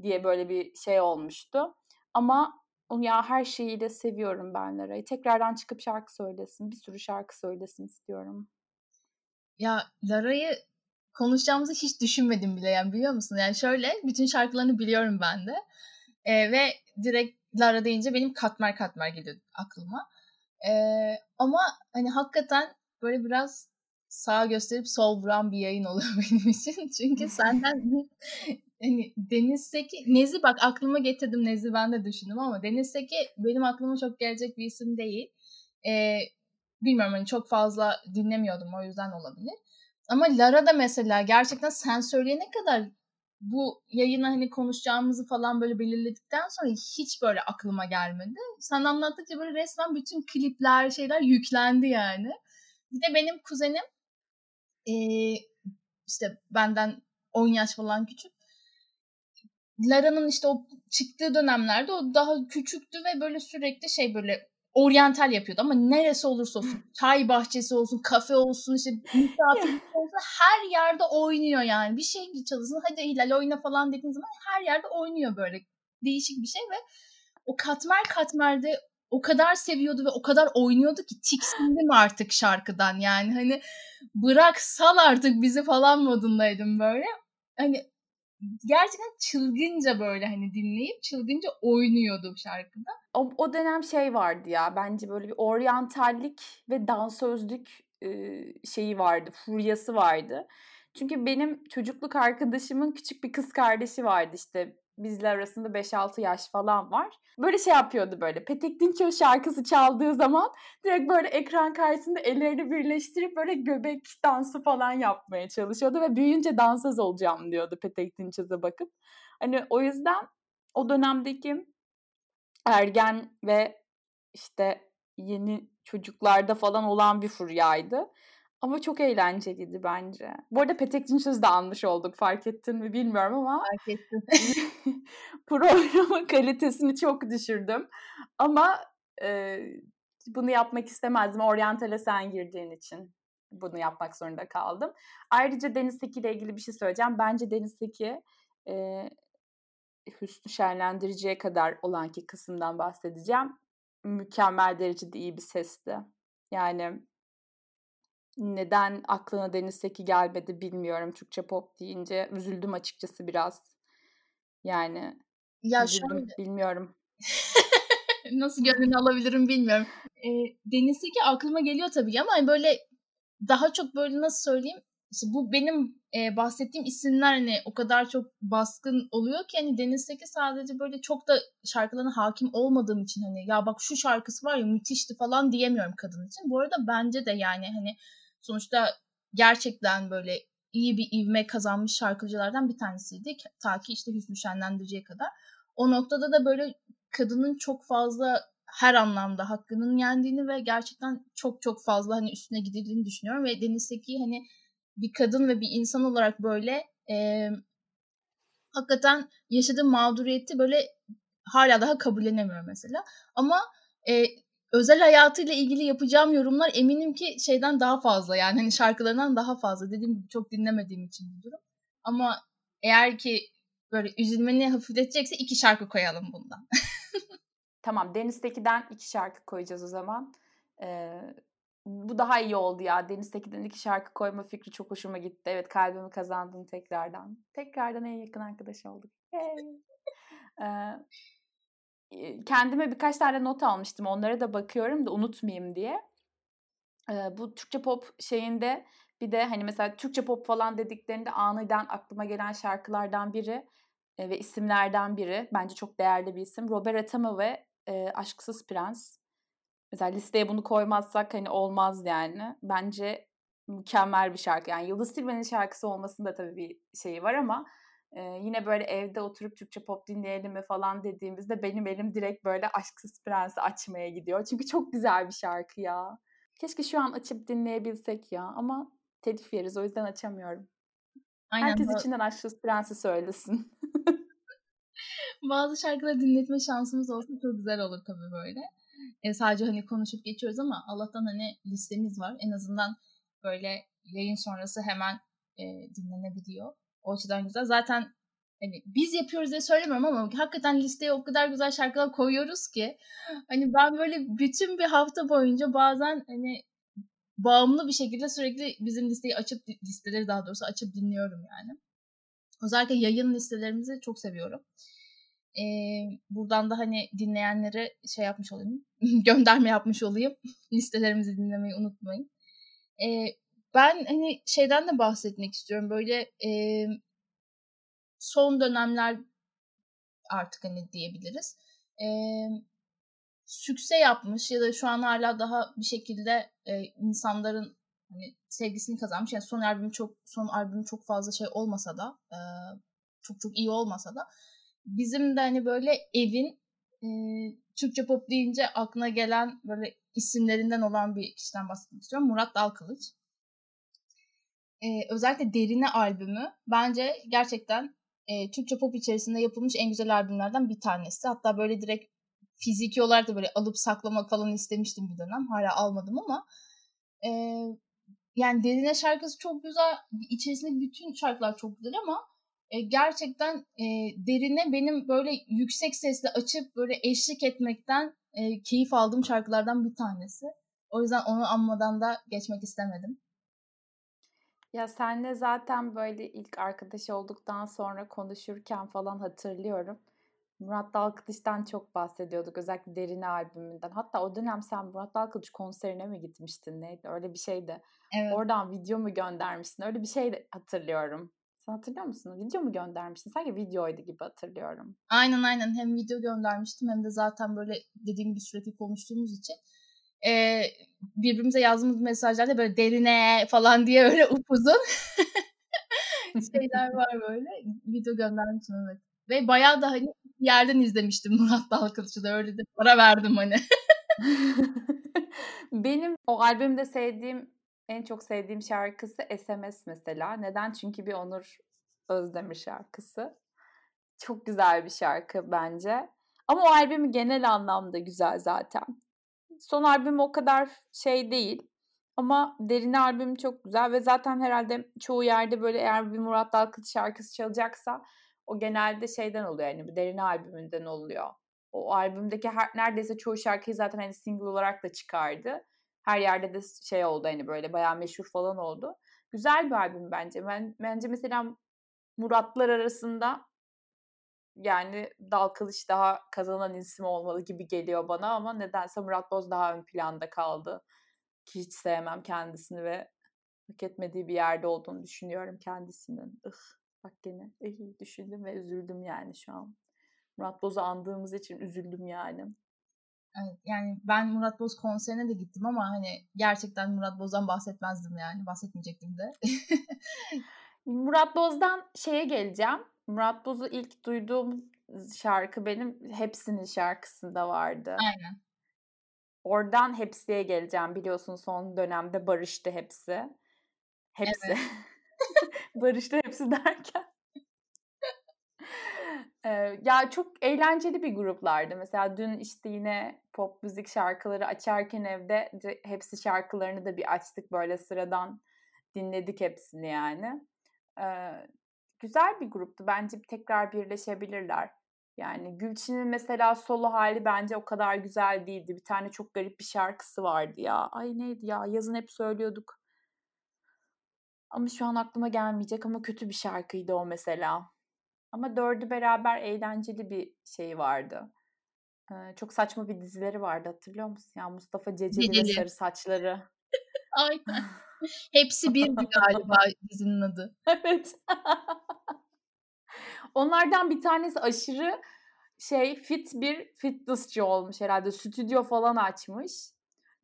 diye böyle bir şey olmuştu. Ama ya her şeyiyle seviyorum ben Lara'yı. Tekrardan çıkıp şarkı söylesin. Bir sürü şarkı söylesin istiyorum. Ya Lara'yı konuşacağımızı hiç düşünmedim bile yani biliyor musun? Yani şöyle bütün şarkılarını biliyorum ben de. Ee, ve direkt Lara deyince benim katmer katmer geliyor aklıma. Ee, ama hani hakikaten böyle biraz sağ gösterip sol vuran bir yayın oluyor benim için. Çünkü senden hani Deniz'teki Nezi bak aklıma getirdim Nezi ben de düşündüm ama Deniz'teki benim aklıma çok gelecek bir isim değil. Ee, bilmiyorum hani çok fazla dinlemiyordum o yüzden olabilir. Ama Lara da mesela gerçekten sen söyleyene kadar bu yayına hani konuşacağımızı falan böyle belirledikten sonra hiç böyle aklıma gelmedi. Sen anlattıkça böyle resmen bütün klipler şeyler yüklendi yani. Bir de benim kuzenim işte benden 10 yaş falan küçük. Lara'nın işte o çıktığı dönemlerde o daha küçüktü ve böyle sürekli şey böyle oryantal yapıyordu ama neresi olursa olsun çay bahçesi olsun kafe olsun işte misafir olsun her yerde oynuyor yani. Bir şey çalışsın hadi Hilal oyna falan dediğin zaman her yerde oynuyor böyle. Değişik bir şey ve o katmer katmerde o kadar seviyordu ve o kadar oynuyordu ki tiksindim artık şarkıdan yani. Hani bırak sal artık bizi falan modundaydım böyle. Hani gerçekten çılgınca böyle hani dinleyip çılgınca oynuyordu şarkıda. O, o dönem şey vardı ya bence böyle bir oryantallik ve dansözlük e, şeyi vardı, furyası vardı. Çünkü benim çocukluk arkadaşımın küçük bir kız kardeşi vardı işte bizle arasında 5-6 yaş falan var. Böyle şey yapıyordu böyle. Petek Dinço şarkısı çaldığı zaman direkt böyle ekran karşısında ellerini birleştirip böyle göbek dansı falan yapmaya çalışıyordu ve büyüyünce dansöz olacağım diyordu Petek Dinçoz'a bakıp. Hani o yüzden o dönemdeki ergen ve işte yeni çocuklarda falan olan bir furyaydı. Ama çok eğlenceliydi bence. Bu arada Petek Dinçöz'ü de anmış olduk. Fark ettin mi bilmiyorum ama. Fark ettim. programın kalitesini çok düşürdüm. Ama e, bunu yapmak istemezdim. Oriental'e sen girdiğin için bunu yapmak zorunda kaldım. Ayrıca Deniz Seki ile ilgili bir şey söyleyeceğim. Bence Deniz Seki e, Hüsnü Şenlendirici'ye kadar olan ki kısımdan bahsedeceğim. Mükemmel derecede iyi bir sesti. Yani neden aklına Deniz Seki gelmedi bilmiyorum Türkçe pop deyince. Üzüldüm açıkçası biraz. Yani ya üzüldüm şöyle... bilmiyorum. Nasıl gönlünü alabilirim bilmiyorum. E, Deniz Seki aklıma geliyor tabii ama hani böyle daha çok böyle nasıl söyleyeyim işte bu benim e, bahsettiğim isimler hani o kadar çok baskın oluyor ki hani Deniz Seki sadece böyle çok da şarkılarına hakim olmadığım için hani ya bak şu şarkısı var ya müthişti falan diyemiyorum kadın için. Bu arada bence de yani hani sonuçta gerçekten böyle iyi bir ivme kazanmış şarkıcılardan bir tanesiydi. Ta ki işte Hüsnü Şenlendirici'ye kadar. O noktada da böyle kadının çok fazla her anlamda hakkının yendiğini ve gerçekten çok çok fazla hani üstüne gidildiğini düşünüyorum ve Deniz Seki hani bir kadın ve bir insan olarak böyle e, hakikaten yaşadığım mağduriyeti böyle hala daha kabullenemiyorum mesela. Ama e, özel hayatıyla ilgili yapacağım yorumlar eminim ki şeyden daha fazla yani hani şarkılarından daha fazla. Dediğim gibi çok dinlemediğim için bu durum. Ama eğer ki böyle üzülmeni hafifletecekse iki şarkı koyalım bundan. tamam Deniz'teki'den iki şarkı koyacağız o zaman. Ee, bu daha iyi oldu ya. Deniz Tekin'den iki şarkı koyma fikri çok hoşuma gitti. Evet kalbimi kazandın tekrardan. Tekrardan en yakın arkadaş olduk. Hey. ee, kendime birkaç tane not almıştım. Onlara da bakıyorum da unutmayayım diye. Bu Türkçe pop şeyinde bir de hani mesela Türkçe pop falan dediklerinde aniden aklıma gelen şarkılardan biri ve isimlerden biri. Bence çok değerli bir isim. Robert Atama ve Aşksız Prens. Mesela listeye bunu koymazsak hani olmaz yani. Bence mükemmel bir şarkı. Yani Yıldız Tilbe'nin şarkısı olmasında tabii bir şeyi var ama e, yine böyle evde oturup Türkçe pop dinleyelim mi falan dediğimizde benim elim direkt böyle Aşksız Prens'i açmaya gidiyor. Çünkü çok güzel bir şarkı ya. Keşke şu an açıp dinleyebilsek ya ama telif yeriz o yüzden açamıyorum. Aynen, Herkes bu... içinden Aşksız Prens'i söylesin. Bazı şarkıları dinletme şansımız olsa çok güzel olur tabii böyle. E, sadece hani konuşup geçiyoruz ama Allah'tan hani listemiz var. En azından böyle yayın sonrası hemen e, dinlenebiliyor. O açıdan güzel. Zaten hani biz yapıyoruz diye söylemiyorum ama hakikaten listeye o kadar güzel şarkılar koyuyoruz ki hani ben böyle bütün bir hafta boyunca bazen hani bağımlı bir şekilde sürekli bizim listeyi açıp listeleri daha doğrusu açıp dinliyorum yani. Özellikle yayın listelerimizi çok seviyorum. E, buradan da hani dinleyenlere şey yapmış olayım, gönderme yapmış olayım. Listelerimizi dinlemeyi unutmayın. E, ben hani şeyden de bahsetmek istiyorum. Böyle e, son dönemler artık hani diyebiliriz. E, sükse yapmış ya da şu an hala daha bir şekilde e, insanların hani sevgisini kazanmış. Yani son albüm çok son albüm çok fazla şey olmasa da e, çok çok iyi olmasa da bizim de hani böyle evin e, Türkçe pop deyince aklına gelen böyle isimlerinden olan bir kişiden bahsetmek istiyorum. Murat Dalkılıç. E, özellikle Derine albümü bence gerçekten e, Türkçe pop içerisinde yapılmış en güzel albümlerden bir tanesi. Hatta böyle direkt fiziki olarak da böyle alıp saklamak falan istemiştim bir dönem. Hala almadım ama e, yani Derine şarkısı çok güzel. İçerisinde bütün şarkılar çok güzel ama e, gerçekten e, derine benim böyle yüksek sesle açıp böyle eşlik etmekten e, keyif aldığım şarkılardan bir tanesi. O yüzden onu anmadan da geçmek istemedim. Ya senle zaten böyle ilk arkadaş olduktan sonra konuşurken falan hatırlıyorum. Murat Dalkılıç'tan çok bahsediyorduk. Özellikle Derine albümünden. Hatta o dönem sen Murat Dalkılıç konserine mi gitmiştin neydi? Öyle bir şeydi. Evet. Oradan video mu göndermiştin? Öyle bir şey de hatırlıyorum. Sen hatırlıyor musun? Video mu göndermiştin? Sanki videoydu gibi hatırlıyorum. Aynen aynen. Hem video göndermiştim hem de zaten böyle dediğim gibi sürekli konuştuğumuz için e, birbirimize yazdığımız mesajlarda böyle derine falan diye öyle upuzun şeyler var böyle. Video göndermiştim evet. Ve bayağı da hani yerden izlemiştim Murat Dalkılıç'ı da öyle de para verdim hani. Benim o albümde sevdiğim en çok sevdiğim şarkısı SMS mesela. Neden? Çünkü bir Onur Özdemir şarkısı. Çok güzel bir şarkı bence. Ama o albüm genel anlamda güzel zaten. Son albüm o kadar şey değil. Ama derin albüm çok güzel ve zaten herhalde çoğu yerde böyle eğer bir Murat Dalkılıç şarkısı çalacaksa o genelde şeyden oluyor yani bir derin albümünden oluyor. O albümdeki her, neredeyse çoğu şarkıyı zaten hani single olarak da çıkardı. Her yerde de şey oldu hani böyle bayağı meşhur falan oldu. Güzel bir albüm bence. Ben bence mesela Muratlar arasında yani Dal Kılıç daha kazanan isim olmalı gibi geliyor bana ama nedense Murat Boz daha ön planda kaldı. Ki hiç sevmem kendisini ve hak etmediği bir yerde olduğunu düşünüyorum kendisinin. Ih, bak gene ih, düşündüm ve üzüldüm yani şu an. Murat Boz'u andığımız için üzüldüm yani. Evet, yani ben Murat Boz konserine de gittim ama hani gerçekten Murat Boz'dan bahsetmezdim yani. Bahsetmeyecektim de. Murat Boz'dan şeye geleceğim. Murat Boz'u ilk duyduğum şarkı benim Hepsinin şarkısında vardı. Aynen. Oradan Hepsi'ye geleceğim. Biliyorsun son dönemde barıştı hepsi. Hepsi. Evet. Barış'ta hepsi derken. Ee, ya çok eğlenceli bir gruplardı. Mesela dün işte yine pop müzik şarkıları açarken evde hepsi şarkılarını da bir açtık böyle sıradan dinledik hepsini yani. Ee, güzel bir gruptu. Bence tekrar birleşebilirler. Yani Gülçin'in mesela solo hali bence o kadar güzel değildi. Bir tane çok garip bir şarkısı vardı ya. Ay neydi ya? Yazın hep söylüyorduk. Ama şu an aklıma gelmeyecek ama kötü bir şarkıydı o mesela. Ama dördü beraber eğlenceli bir şey vardı. Ee, çok saçma bir dizileri vardı hatırlıyor musun? Ya Mustafa Ceceli ve Sarı Saçları. Aynen. Hepsi bir galiba dizinin adı. Evet. Onlardan bir tanesi aşırı şey fit bir fitnessçi olmuş herhalde. Stüdyo falan açmış.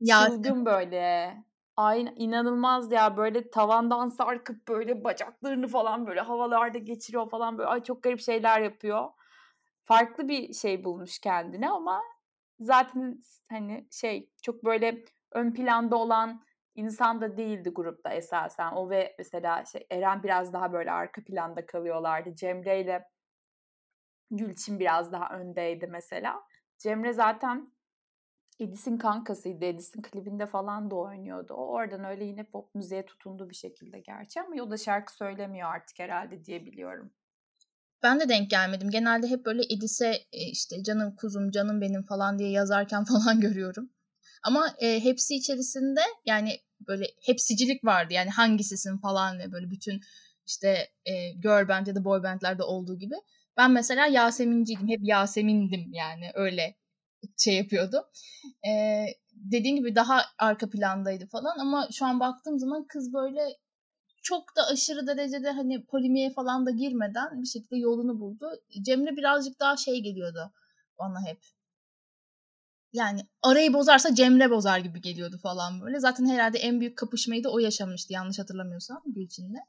Ya, Çılgın böyle. Aynen inanılmaz ya böyle tavandan sarkıp böyle bacaklarını falan böyle havalarda geçiriyor falan böyle ay çok garip şeyler yapıyor. Farklı bir şey bulmuş kendine ama zaten hani şey çok böyle ön planda olan insan da değildi grupta esasen. O ve mesela şey Eren biraz daha böyle arka planda kalıyorlardı. Cemre ile Gülçin biraz daha öndeydi mesela. Cemre zaten Edis'in kankasıydı. Edis'in klibinde falan da oynuyordu. O oradan öyle yine pop müziğe tutundu bir şekilde gerçi ama o da şarkı söylemiyor artık herhalde diye biliyorum. Ben de denk gelmedim. Genelde hep böyle Edis'e e, işte canım kuzum canım benim falan diye yazarken falan görüyorum. Ama e, hepsi içerisinde yani böyle hepsicilik vardı. Yani hangisisin falan ve böyle bütün işte e, girl band ya da boy bandlerde olduğu gibi. Ben mesela Yasemin'ciydim. Hep Yasemin'dim yani öyle şey yapıyordu. Ee, dediğin gibi daha arka plandaydı falan ama şu an baktığım zaman kız böyle çok da aşırı derecede hani polimiye falan da girmeden bir şekilde yolunu buldu. Cemre birazcık daha şey geliyordu bana hep. Yani arayı bozarsa Cemre bozar gibi geliyordu falan böyle. Zaten herhalde en büyük kapışmayı da o yaşamıştı yanlış hatırlamıyorsam Gülçin'le.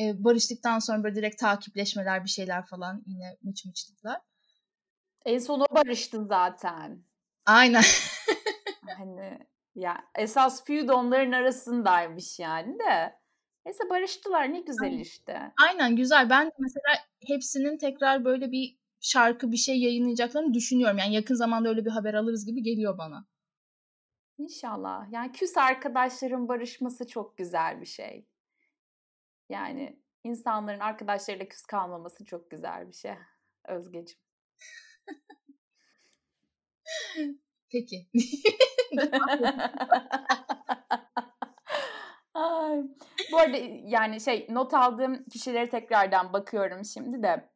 Ee, barıştıktan sonra böyle direkt takipleşmeler bir şeyler falan yine mıç mıçlıklar. En son o barıştın zaten. Aynen. hani ya esas feud onların arasındaymış yani de. Neyse barıştılar ne güzel işte. Aynen güzel. Ben mesela hepsinin tekrar böyle bir şarkı bir şey yayınlayacaklarını düşünüyorum. Yani yakın zamanda öyle bir haber alırız gibi geliyor bana. İnşallah. Yani küs arkadaşların barışması çok güzel bir şey. Yani insanların arkadaşlarıyla küs kalmaması çok güzel bir şey. Özgecim. Peki. Ay. Bu arada yani şey not aldığım kişileri tekrardan bakıyorum şimdi de.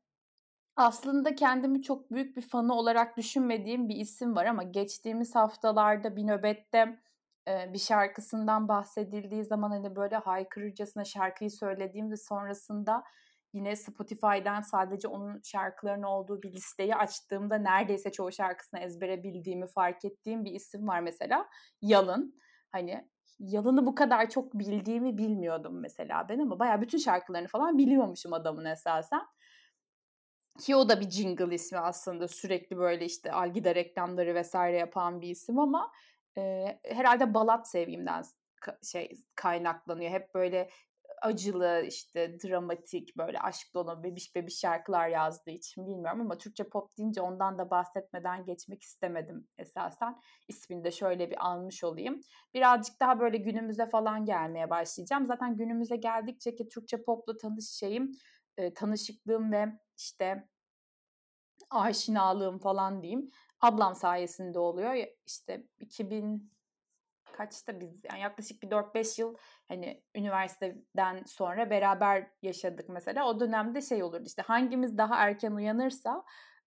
Aslında kendimi çok büyük bir fanı olarak düşünmediğim bir isim var ama geçtiğimiz haftalarda bir nöbette e, bir şarkısından bahsedildiği zaman hani böyle haykırırcasına şarkıyı söylediğim ve sonrasında yine Spotify'dan sadece onun şarkılarının olduğu bir listeyi açtığımda neredeyse çoğu şarkısını ezbere bildiğimi fark ettiğim bir isim var mesela. Yalın. Hani Yalın'ı bu kadar çok bildiğimi bilmiyordum mesela ben ama bayağı bütün şarkılarını falan biliyormuşum adamın esasen. Ki o da bir jingle ismi aslında sürekli böyle işte Algida reklamları vesaire yapan bir isim ama e, herhalde balat sevgimden şey kaynaklanıyor. Hep böyle acılı işte dramatik böyle aşk dolu bebiş bebiş şarkılar yazdığı için bilmiyorum ama Türkçe pop deyince ondan da bahsetmeden geçmek istemedim esasen. İsmini de şöyle bir almış olayım. Birazcık daha böyle günümüze falan gelmeye başlayacağım. Zaten günümüze geldikçe ki Türkçe popla tanış şeyim, e, tanışıklığım ve işte aşinalığım falan diyeyim. Ablam sayesinde oluyor. İşte 2000 kaçta biz yani yaklaşık bir 4-5 yıl hani üniversiteden sonra beraber yaşadık mesela. O dönemde şey olurdu işte hangimiz daha erken uyanırsa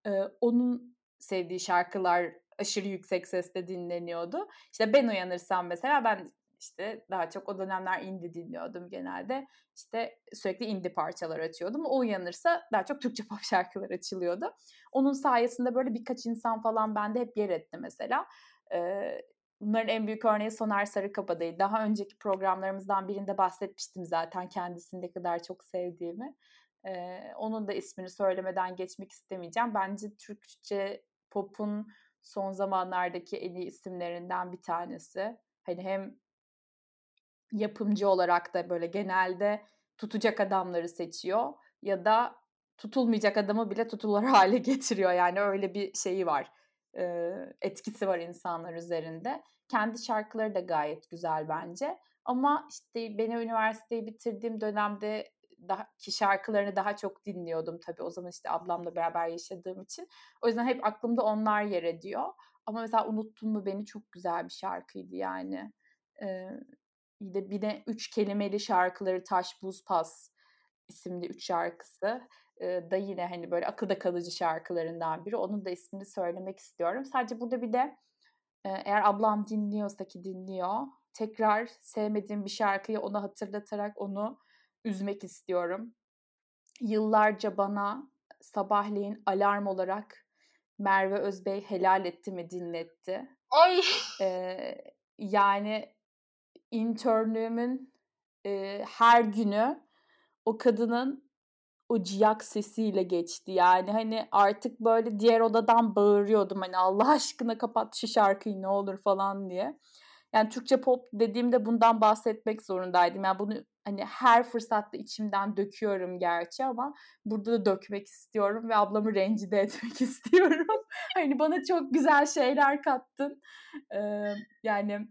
e, onun sevdiği şarkılar aşırı yüksek sesle dinleniyordu. İşte ben uyanırsam mesela ben işte daha çok o dönemler indie dinliyordum genelde. İşte sürekli indie parçalar açıyordum. O uyanırsa daha çok Türkçe pop şarkılar açılıyordu. Onun sayesinde böyle birkaç insan falan bende hep yer etti mesela. Ee, Bunların en büyük örneği Soner Sarıkabadayı. Daha önceki programlarımızdan birinde bahsetmiştim zaten kendisini ne kadar çok sevdiğimi. Ee, onun da ismini söylemeden geçmek istemeyeceğim. Bence Türkçe pop'un son zamanlardaki en iyi isimlerinden bir tanesi. Hani hem yapımcı olarak da böyle genelde tutacak adamları seçiyor ya da tutulmayacak adamı bile tutulur hale getiriyor. Yani öyle bir şeyi var. Etkisi var insanlar üzerinde. Kendi şarkıları da gayet güzel bence. Ama işte beni üniversiteyi bitirdiğim dönemde daha ki şarkılarını daha çok dinliyordum tabii. O zaman işte ablamla beraber yaşadığım için. O yüzden hep aklımda onlar yer ediyor. Ama mesela Unuttun mu beni çok güzel bir şarkıydı yani. Ee, bir bir de üç kelimeli şarkıları Taş Buz Pas isimli üç şarkısı da yine hani böyle akılda kalıcı şarkılarından biri. Onun da ismini söylemek istiyorum. Sadece burada bir de eğer ablam dinliyorsa ki dinliyor tekrar sevmediğim bir şarkıyı ona hatırlatarak onu üzmek istiyorum. Yıllarca bana sabahleyin alarm olarak Merve Özbey helal etti mi dinletti. Ay. Ee, yani internlüğümün e, her günü o kadının o ciyak sesiyle geçti. Yani hani artık böyle diğer odadan bağırıyordum hani Allah aşkına kapat şu şarkıyı ne olur falan diye. Yani Türkçe pop dediğimde bundan bahsetmek zorundaydım. Yani bunu hani her fırsatta içimden döküyorum gerçi ama burada da dökmek istiyorum ve ablamı rencide etmek istiyorum. hani bana çok güzel şeyler kattın. Ee, yani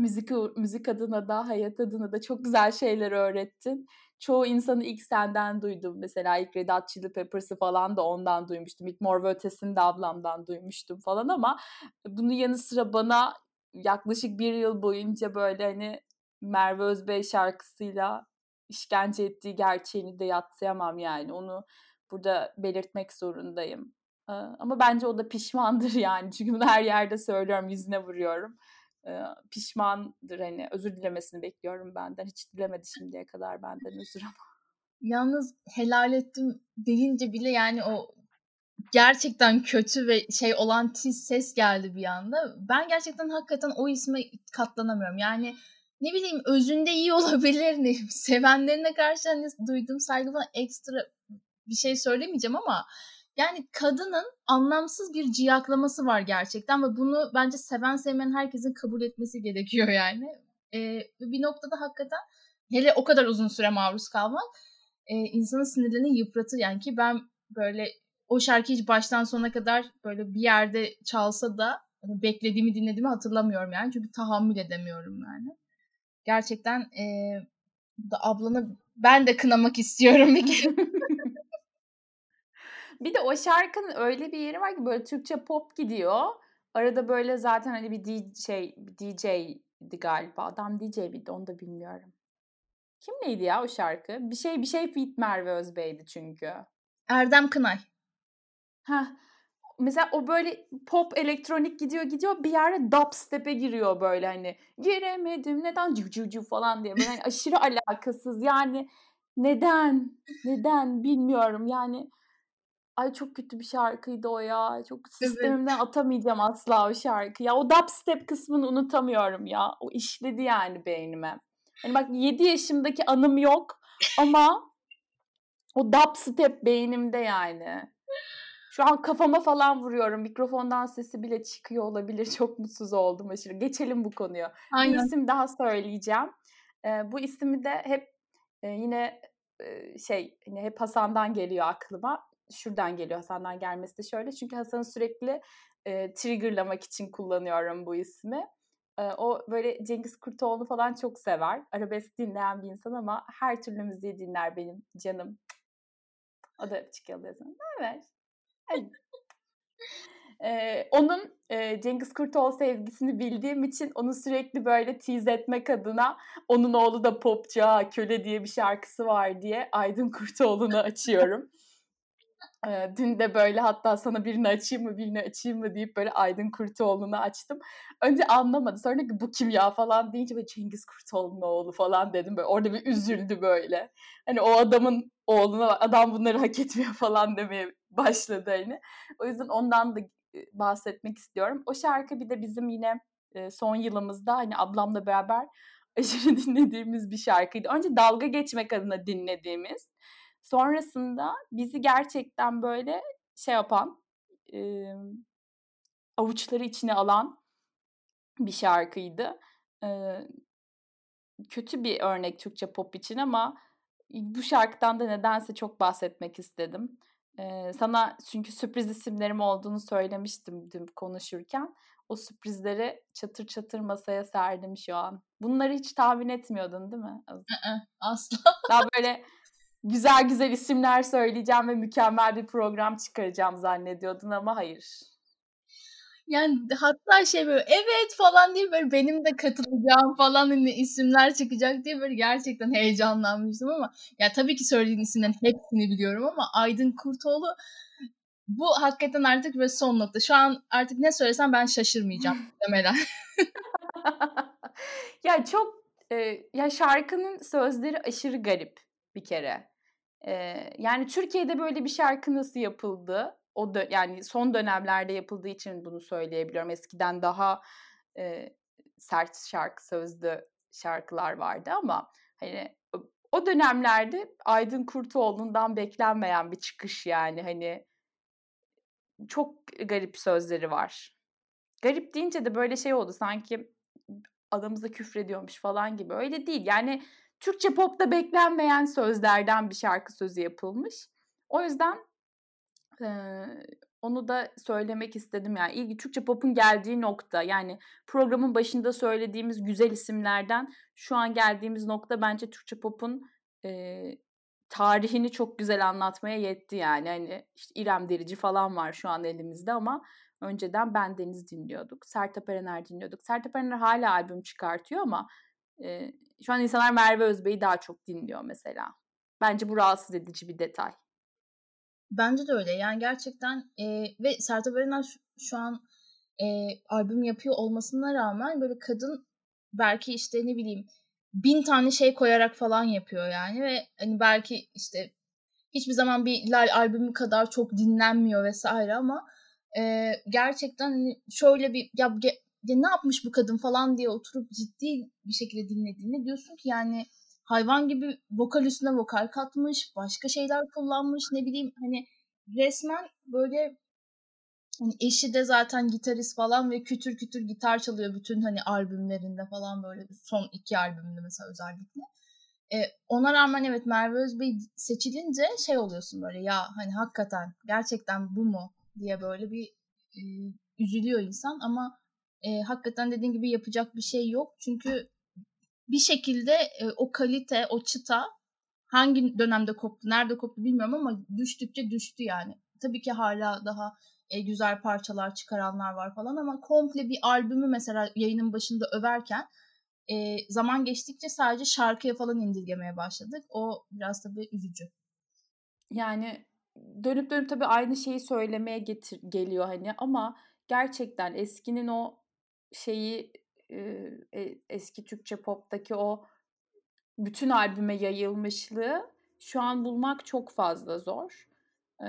müzik müzik adına da hayat adına da çok güzel şeyler öğrettin. Çoğu insanı ilk senden duydum. Mesela ilk Red Hot Chili Peppers'ı falan da ondan duymuştum. İlk Mor ve Ötesi'ni de ablamdan duymuştum falan ama bunun yanı sıra bana yaklaşık bir yıl boyunca böyle hani Merve Özbey şarkısıyla işkence ettiği gerçeğini de yatsıyamam yani. Onu burada belirtmek zorundayım. Ama bence o da pişmandır yani. Çünkü bunu her yerde söylüyorum, yüzüne vuruyorum. Pişmandır hani. Özür dilemesini bekliyorum benden. Hiç dilemedi şimdiye kadar benden özür ama. Yalnız helal ettim deyince bile yani o gerçekten kötü ve şey olan tiz ses geldi bir anda. Ben gerçekten hakikaten o isme katlanamıyorum. Yani ne bileyim özünde iyi olabilir ne sevenlerine karşı hani duyduğum saygı falan ekstra bir şey söylemeyeceğim ama yani kadının anlamsız bir ciyaklaması var gerçekten ve bunu bence seven sevmeyen herkesin kabul etmesi gerekiyor yani. Ee, bir noktada hakikaten hele o kadar uzun süre maruz kalmak e, insanın sinirlerini yıpratır yani ki ben böyle o şarkı hiç baştan sona kadar böyle bir yerde çalsa da hani beklediğimi dinlediğimi hatırlamıyorum yani çünkü tahammül edemiyorum yani gerçekten e, da ablanı ben de kınamak istiyorum bir kere. Bir de o şarkının öyle bir yeri var ki böyle Türkçe pop gidiyor. Arada böyle zaten hani bir DJ, şey, bir DJ'di galiba. Adam DJ miydi onu da bilmiyorum. Kim neydi ya o şarkı? Bir şey bir şey Fit Merve Özbey'di çünkü. Erdem Kınay. Ha mesela o böyle pop elektronik gidiyor gidiyor bir yerde dubstep'e giriyor böyle hani giremedim neden cıv falan diye böyle hani aşırı alakasız yani neden neden bilmiyorum yani ay çok kötü bir şarkıydı o ya çok sistemimden evet. atamayacağım asla o şarkı ya o dubstep kısmını unutamıyorum ya o işledi yani beynime hani bak 7 yaşımdaki anım yok ama o dubstep beynimde yani şu an kafama falan vuruyorum. Mikrofondan sesi bile çıkıyor olabilir. Çok mutsuz oldum aşırı. Geçelim bu konuyu. Aynen. Bir isim daha söyleyeceğim. E, bu ismi de hep e, yine e, şey hani hep Hasan'dan geliyor aklıma. Şuradan geliyor Hasan'dan gelmesi de şöyle. Çünkü Hasan'ı sürekli e, triggerlamak için kullanıyorum bu ismi. E, o böyle Cengiz Kurtoğlu falan çok sever. Arabesk dinleyen bir insan ama her türlü müziği dinler benim canım. O da çıkıyor yazın. Evet. Ee, onun e, Cengiz Kurtoğlu sevgisini bildiğim için onu sürekli böyle tease etmek adına onun oğlu da popçu köle diye bir şarkısı var diye Aydın Kurtoğlu'nu açıyorum. Dün de böyle hatta sana birini açayım mı birini açayım mı deyip böyle Aydın Kurtoğlu'nu açtım. Önce anlamadı. Sonra bu kim ya falan deyince böyle Cengiz Kurtoğlu'nun oğlu falan dedim. Böyle orada bir üzüldü böyle. Hani o adamın oğluna adam bunları hak etmiyor falan demeye başladı hani. O yüzden ondan da bahsetmek istiyorum. O şarkı bir de bizim yine son yılımızda hani ablamla beraber aşırı dinlediğimiz bir şarkıydı. Önce dalga geçmek adına dinlediğimiz. Sonrasında bizi gerçekten böyle şey yapan, e, avuçları içine alan bir şarkıydı. E, kötü bir örnek Türkçe pop için ama bu şarkıdan da nedense çok bahsetmek istedim. Ee, sana çünkü sürpriz isimlerim olduğunu söylemiştim dün konuşurken. O sürprizleri çatır çatır masaya serdim şu an. Bunları hiç tahmin etmiyordun değil mi? Asla. Daha böyle güzel güzel isimler söyleyeceğim ve mükemmel bir program çıkaracağım zannediyordun ama hayır. Yani hatta şey böyle evet falan diye böyle benim de katılacağım falan hani isimler çıkacak diye böyle gerçekten heyecanlanmıştım ama ya tabii ki söylediğin isimlerin hepsini biliyorum ama Aydın Kurtoğlu bu hakikaten artık böyle son nokta. Şu an artık ne söylesem ben şaşırmayacağım demeden. ya çok e, ya şarkının sözleri aşırı garip bir kere. E, yani Türkiye'de böyle bir şarkı nasıl yapıldı? O dö- yani son dönemlerde yapıldığı için bunu söyleyebiliyorum. Eskiden daha e, sert şarkı sözlü şarkılar vardı ama hani o dönemlerde Aydın Kurtoğlu'ndan beklenmeyen bir çıkış yani hani çok garip sözleri var. Garip deyince de böyle şey oldu sanki adamıza küfrediyormuş falan gibi. Öyle değil. Yani Türkçe popta beklenmeyen sözlerden bir şarkı sözü yapılmış. O yüzden e, onu da söylemek istedim. Yani ilgi Türkçe popun geldiği nokta yani programın başında söylediğimiz güzel isimlerden şu an geldiğimiz nokta bence Türkçe popun e, tarihini çok güzel anlatmaya yetti yani. Hani işte İrem Derici falan var şu an elimizde ama önceden Ben Deniz dinliyorduk. Sertab Erener dinliyorduk. Sertab Erener hala albüm çıkartıyor ama e, şu an insanlar Merve Özbey'i daha çok dinliyor mesela. Bence bu rahatsız edici bir detay. Bence de öyle. Yani gerçekten e, ve Sertab Erener şu, şu an e, albüm yapıyor olmasına rağmen böyle kadın belki işte ne bileyim bin tane şey koyarak falan yapıyor yani ve hani belki işte hiçbir zaman bir Lal albümü kadar çok dinlenmiyor vesaire ama e, gerçekten hani şöyle bir ya, ya ne yapmış bu kadın falan diye oturup ciddi bir şekilde dinlediğinde diyorsun ki yani hayvan gibi vokal üstüne vokal katmış, başka şeyler kullanmış ne bileyim hani resmen böyle hani eşi de zaten gitarist falan ve kütür kütür gitar çalıyor bütün hani albümlerinde falan böyle son iki albümünde mesela özellikle. E, ona rağmen evet Merve Özbey seçilince şey oluyorsun böyle ya hani hakikaten gerçekten bu mu diye böyle bir e, üzülüyor insan ama e, hakikaten dediğin gibi yapacak bir şey yok. Çünkü bir şekilde e, o kalite, o çıta hangi dönemde koptu, nerede koptu bilmiyorum ama düştükçe düştü yani. Tabii ki hala daha e, güzel parçalar çıkaranlar var falan ama komple bir albümü mesela yayının başında överken e, zaman geçtikçe sadece şarkıya falan indirgemeye başladık. O biraz tabii üzücü. Yani dönüp dönüp tabii aynı şeyi söylemeye getir geliyor hani ama gerçekten eskinin o şeyi e, eski Türkçe poptaki o bütün albüme yayılmışlığı şu an bulmak çok fazla zor. E,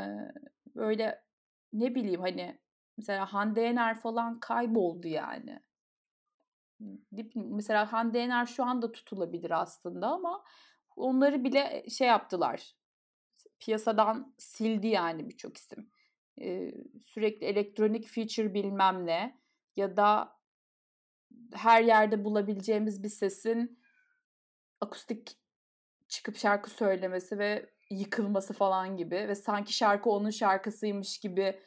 böyle ne bileyim hani mesela Hande Yener falan kayboldu yani. Mesela Hande Yener şu anda tutulabilir aslında ama onları bile şey yaptılar. Piyasadan sildi yani birçok isim. Ee, sürekli elektronik feature bilmem ne ya da her yerde bulabileceğimiz bir sesin akustik çıkıp şarkı söylemesi ve yıkılması falan gibi ve sanki şarkı onun şarkısıymış gibi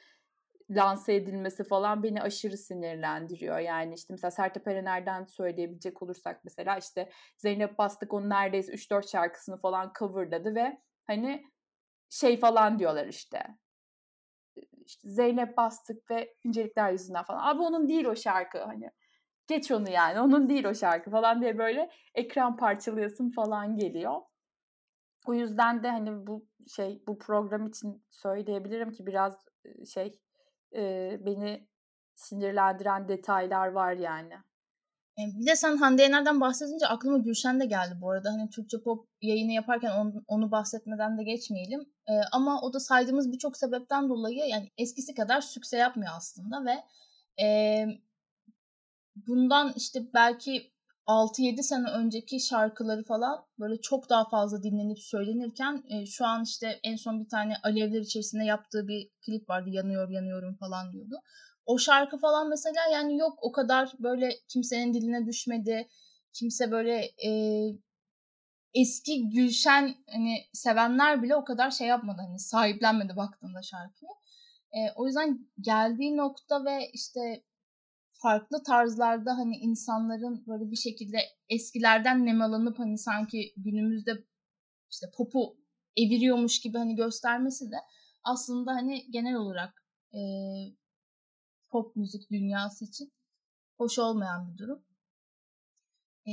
lanse edilmesi falan beni aşırı sinirlendiriyor. Yani işte mesela Sertab Erener'den söyleyebilecek olursak mesela işte Zeynep Bastık onun neredeyse 3-4 şarkısını falan coverladı ve hani şey falan diyorlar işte. İşte Zeynep Bastık ve incelikler yüzünden falan. Abi onun değil o şarkı hani. Geç onu yani. Onun değil o şarkı falan diye böyle ekran parçalayasın falan geliyor. O yüzden de hani bu şey bu program için söyleyebilirim ki biraz şey e, beni sinirlendiren detaylar var yani. Bir de sen Hande Yener'den bahsedince aklıma Gülşen de geldi bu arada. Hani Türkçe pop yayını yaparken onu, onu bahsetmeden de geçmeyelim. Ee, ama o da saydığımız birçok sebepten dolayı yani eskisi kadar sükse yapmıyor aslında ve e, bundan işte belki 6-7 sene önceki şarkıları falan böyle çok daha fazla dinlenip söylenirken e, şu an işte en son bir tane alevler içerisinde yaptığı bir klip vardı yanıyor yanıyorum falan diyordu. O şarkı falan mesela yani yok o kadar böyle kimsenin diline düşmedi. kimse böyle e, eski Gülşen hani sevenler bile o kadar şey yapmadı hani sahiplenmedi baktığında şarkıyı. E, o yüzden geldiği nokta ve işte farklı tarzlarda hani insanların böyle bir şekilde eskilerden nemalanıp hani sanki günümüzde işte popu eviriyormuş gibi hani göstermesi de aslında hani genel olarak e, pop müzik dünyası için hoş olmayan bir durum. E,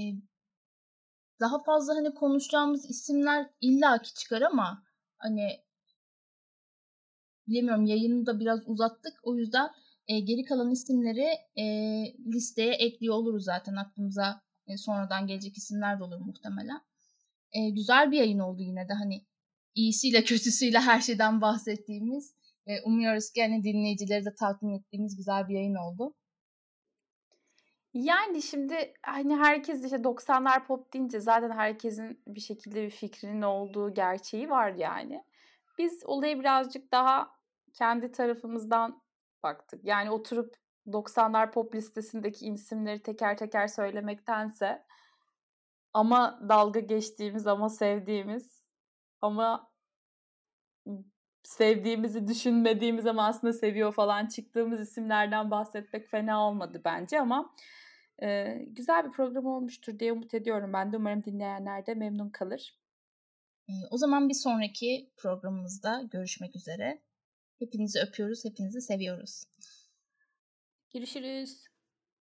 daha fazla hani konuşacağımız isimler illaki çıkar ama hani bilemiyorum yayını da biraz uzattık. O yüzden e, geri kalan isimleri e, listeye ekliyor oluruz zaten aklımıza e, sonradan gelecek isimler de olur muhtemelen. E, güzel bir yayın oldu yine de hani iyisiyle kötüsüyle her şeyden bahsettiğimiz e, umuyoruz ki hani dinleyicileri de tatmin ettiğimiz güzel bir yayın oldu. Yani şimdi hani herkes işte 90'lar pop deyince zaten herkesin bir şekilde bir fikrinin olduğu gerçeği var yani. Biz olayı birazcık daha kendi tarafımızdan baktık. Yani oturup 90'lar pop listesindeki isimleri teker teker söylemektense ama dalga geçtiğimiz ama sevdiğimiz ama sevdiğimizi düşünmediğimiz ama aslında seviyor falan çıktığımız isimlerden bahsetmek fena olmadı bence ama e, güzel bir program olmuştur diye umut ediyorum. Ben de umarım dinleyenler de memnun kalır. O zaman bir sonraki programımızda görüşmek üzere. Hepinizi öpüyoruz, hepinizi seviyoruz. Görüşürüz.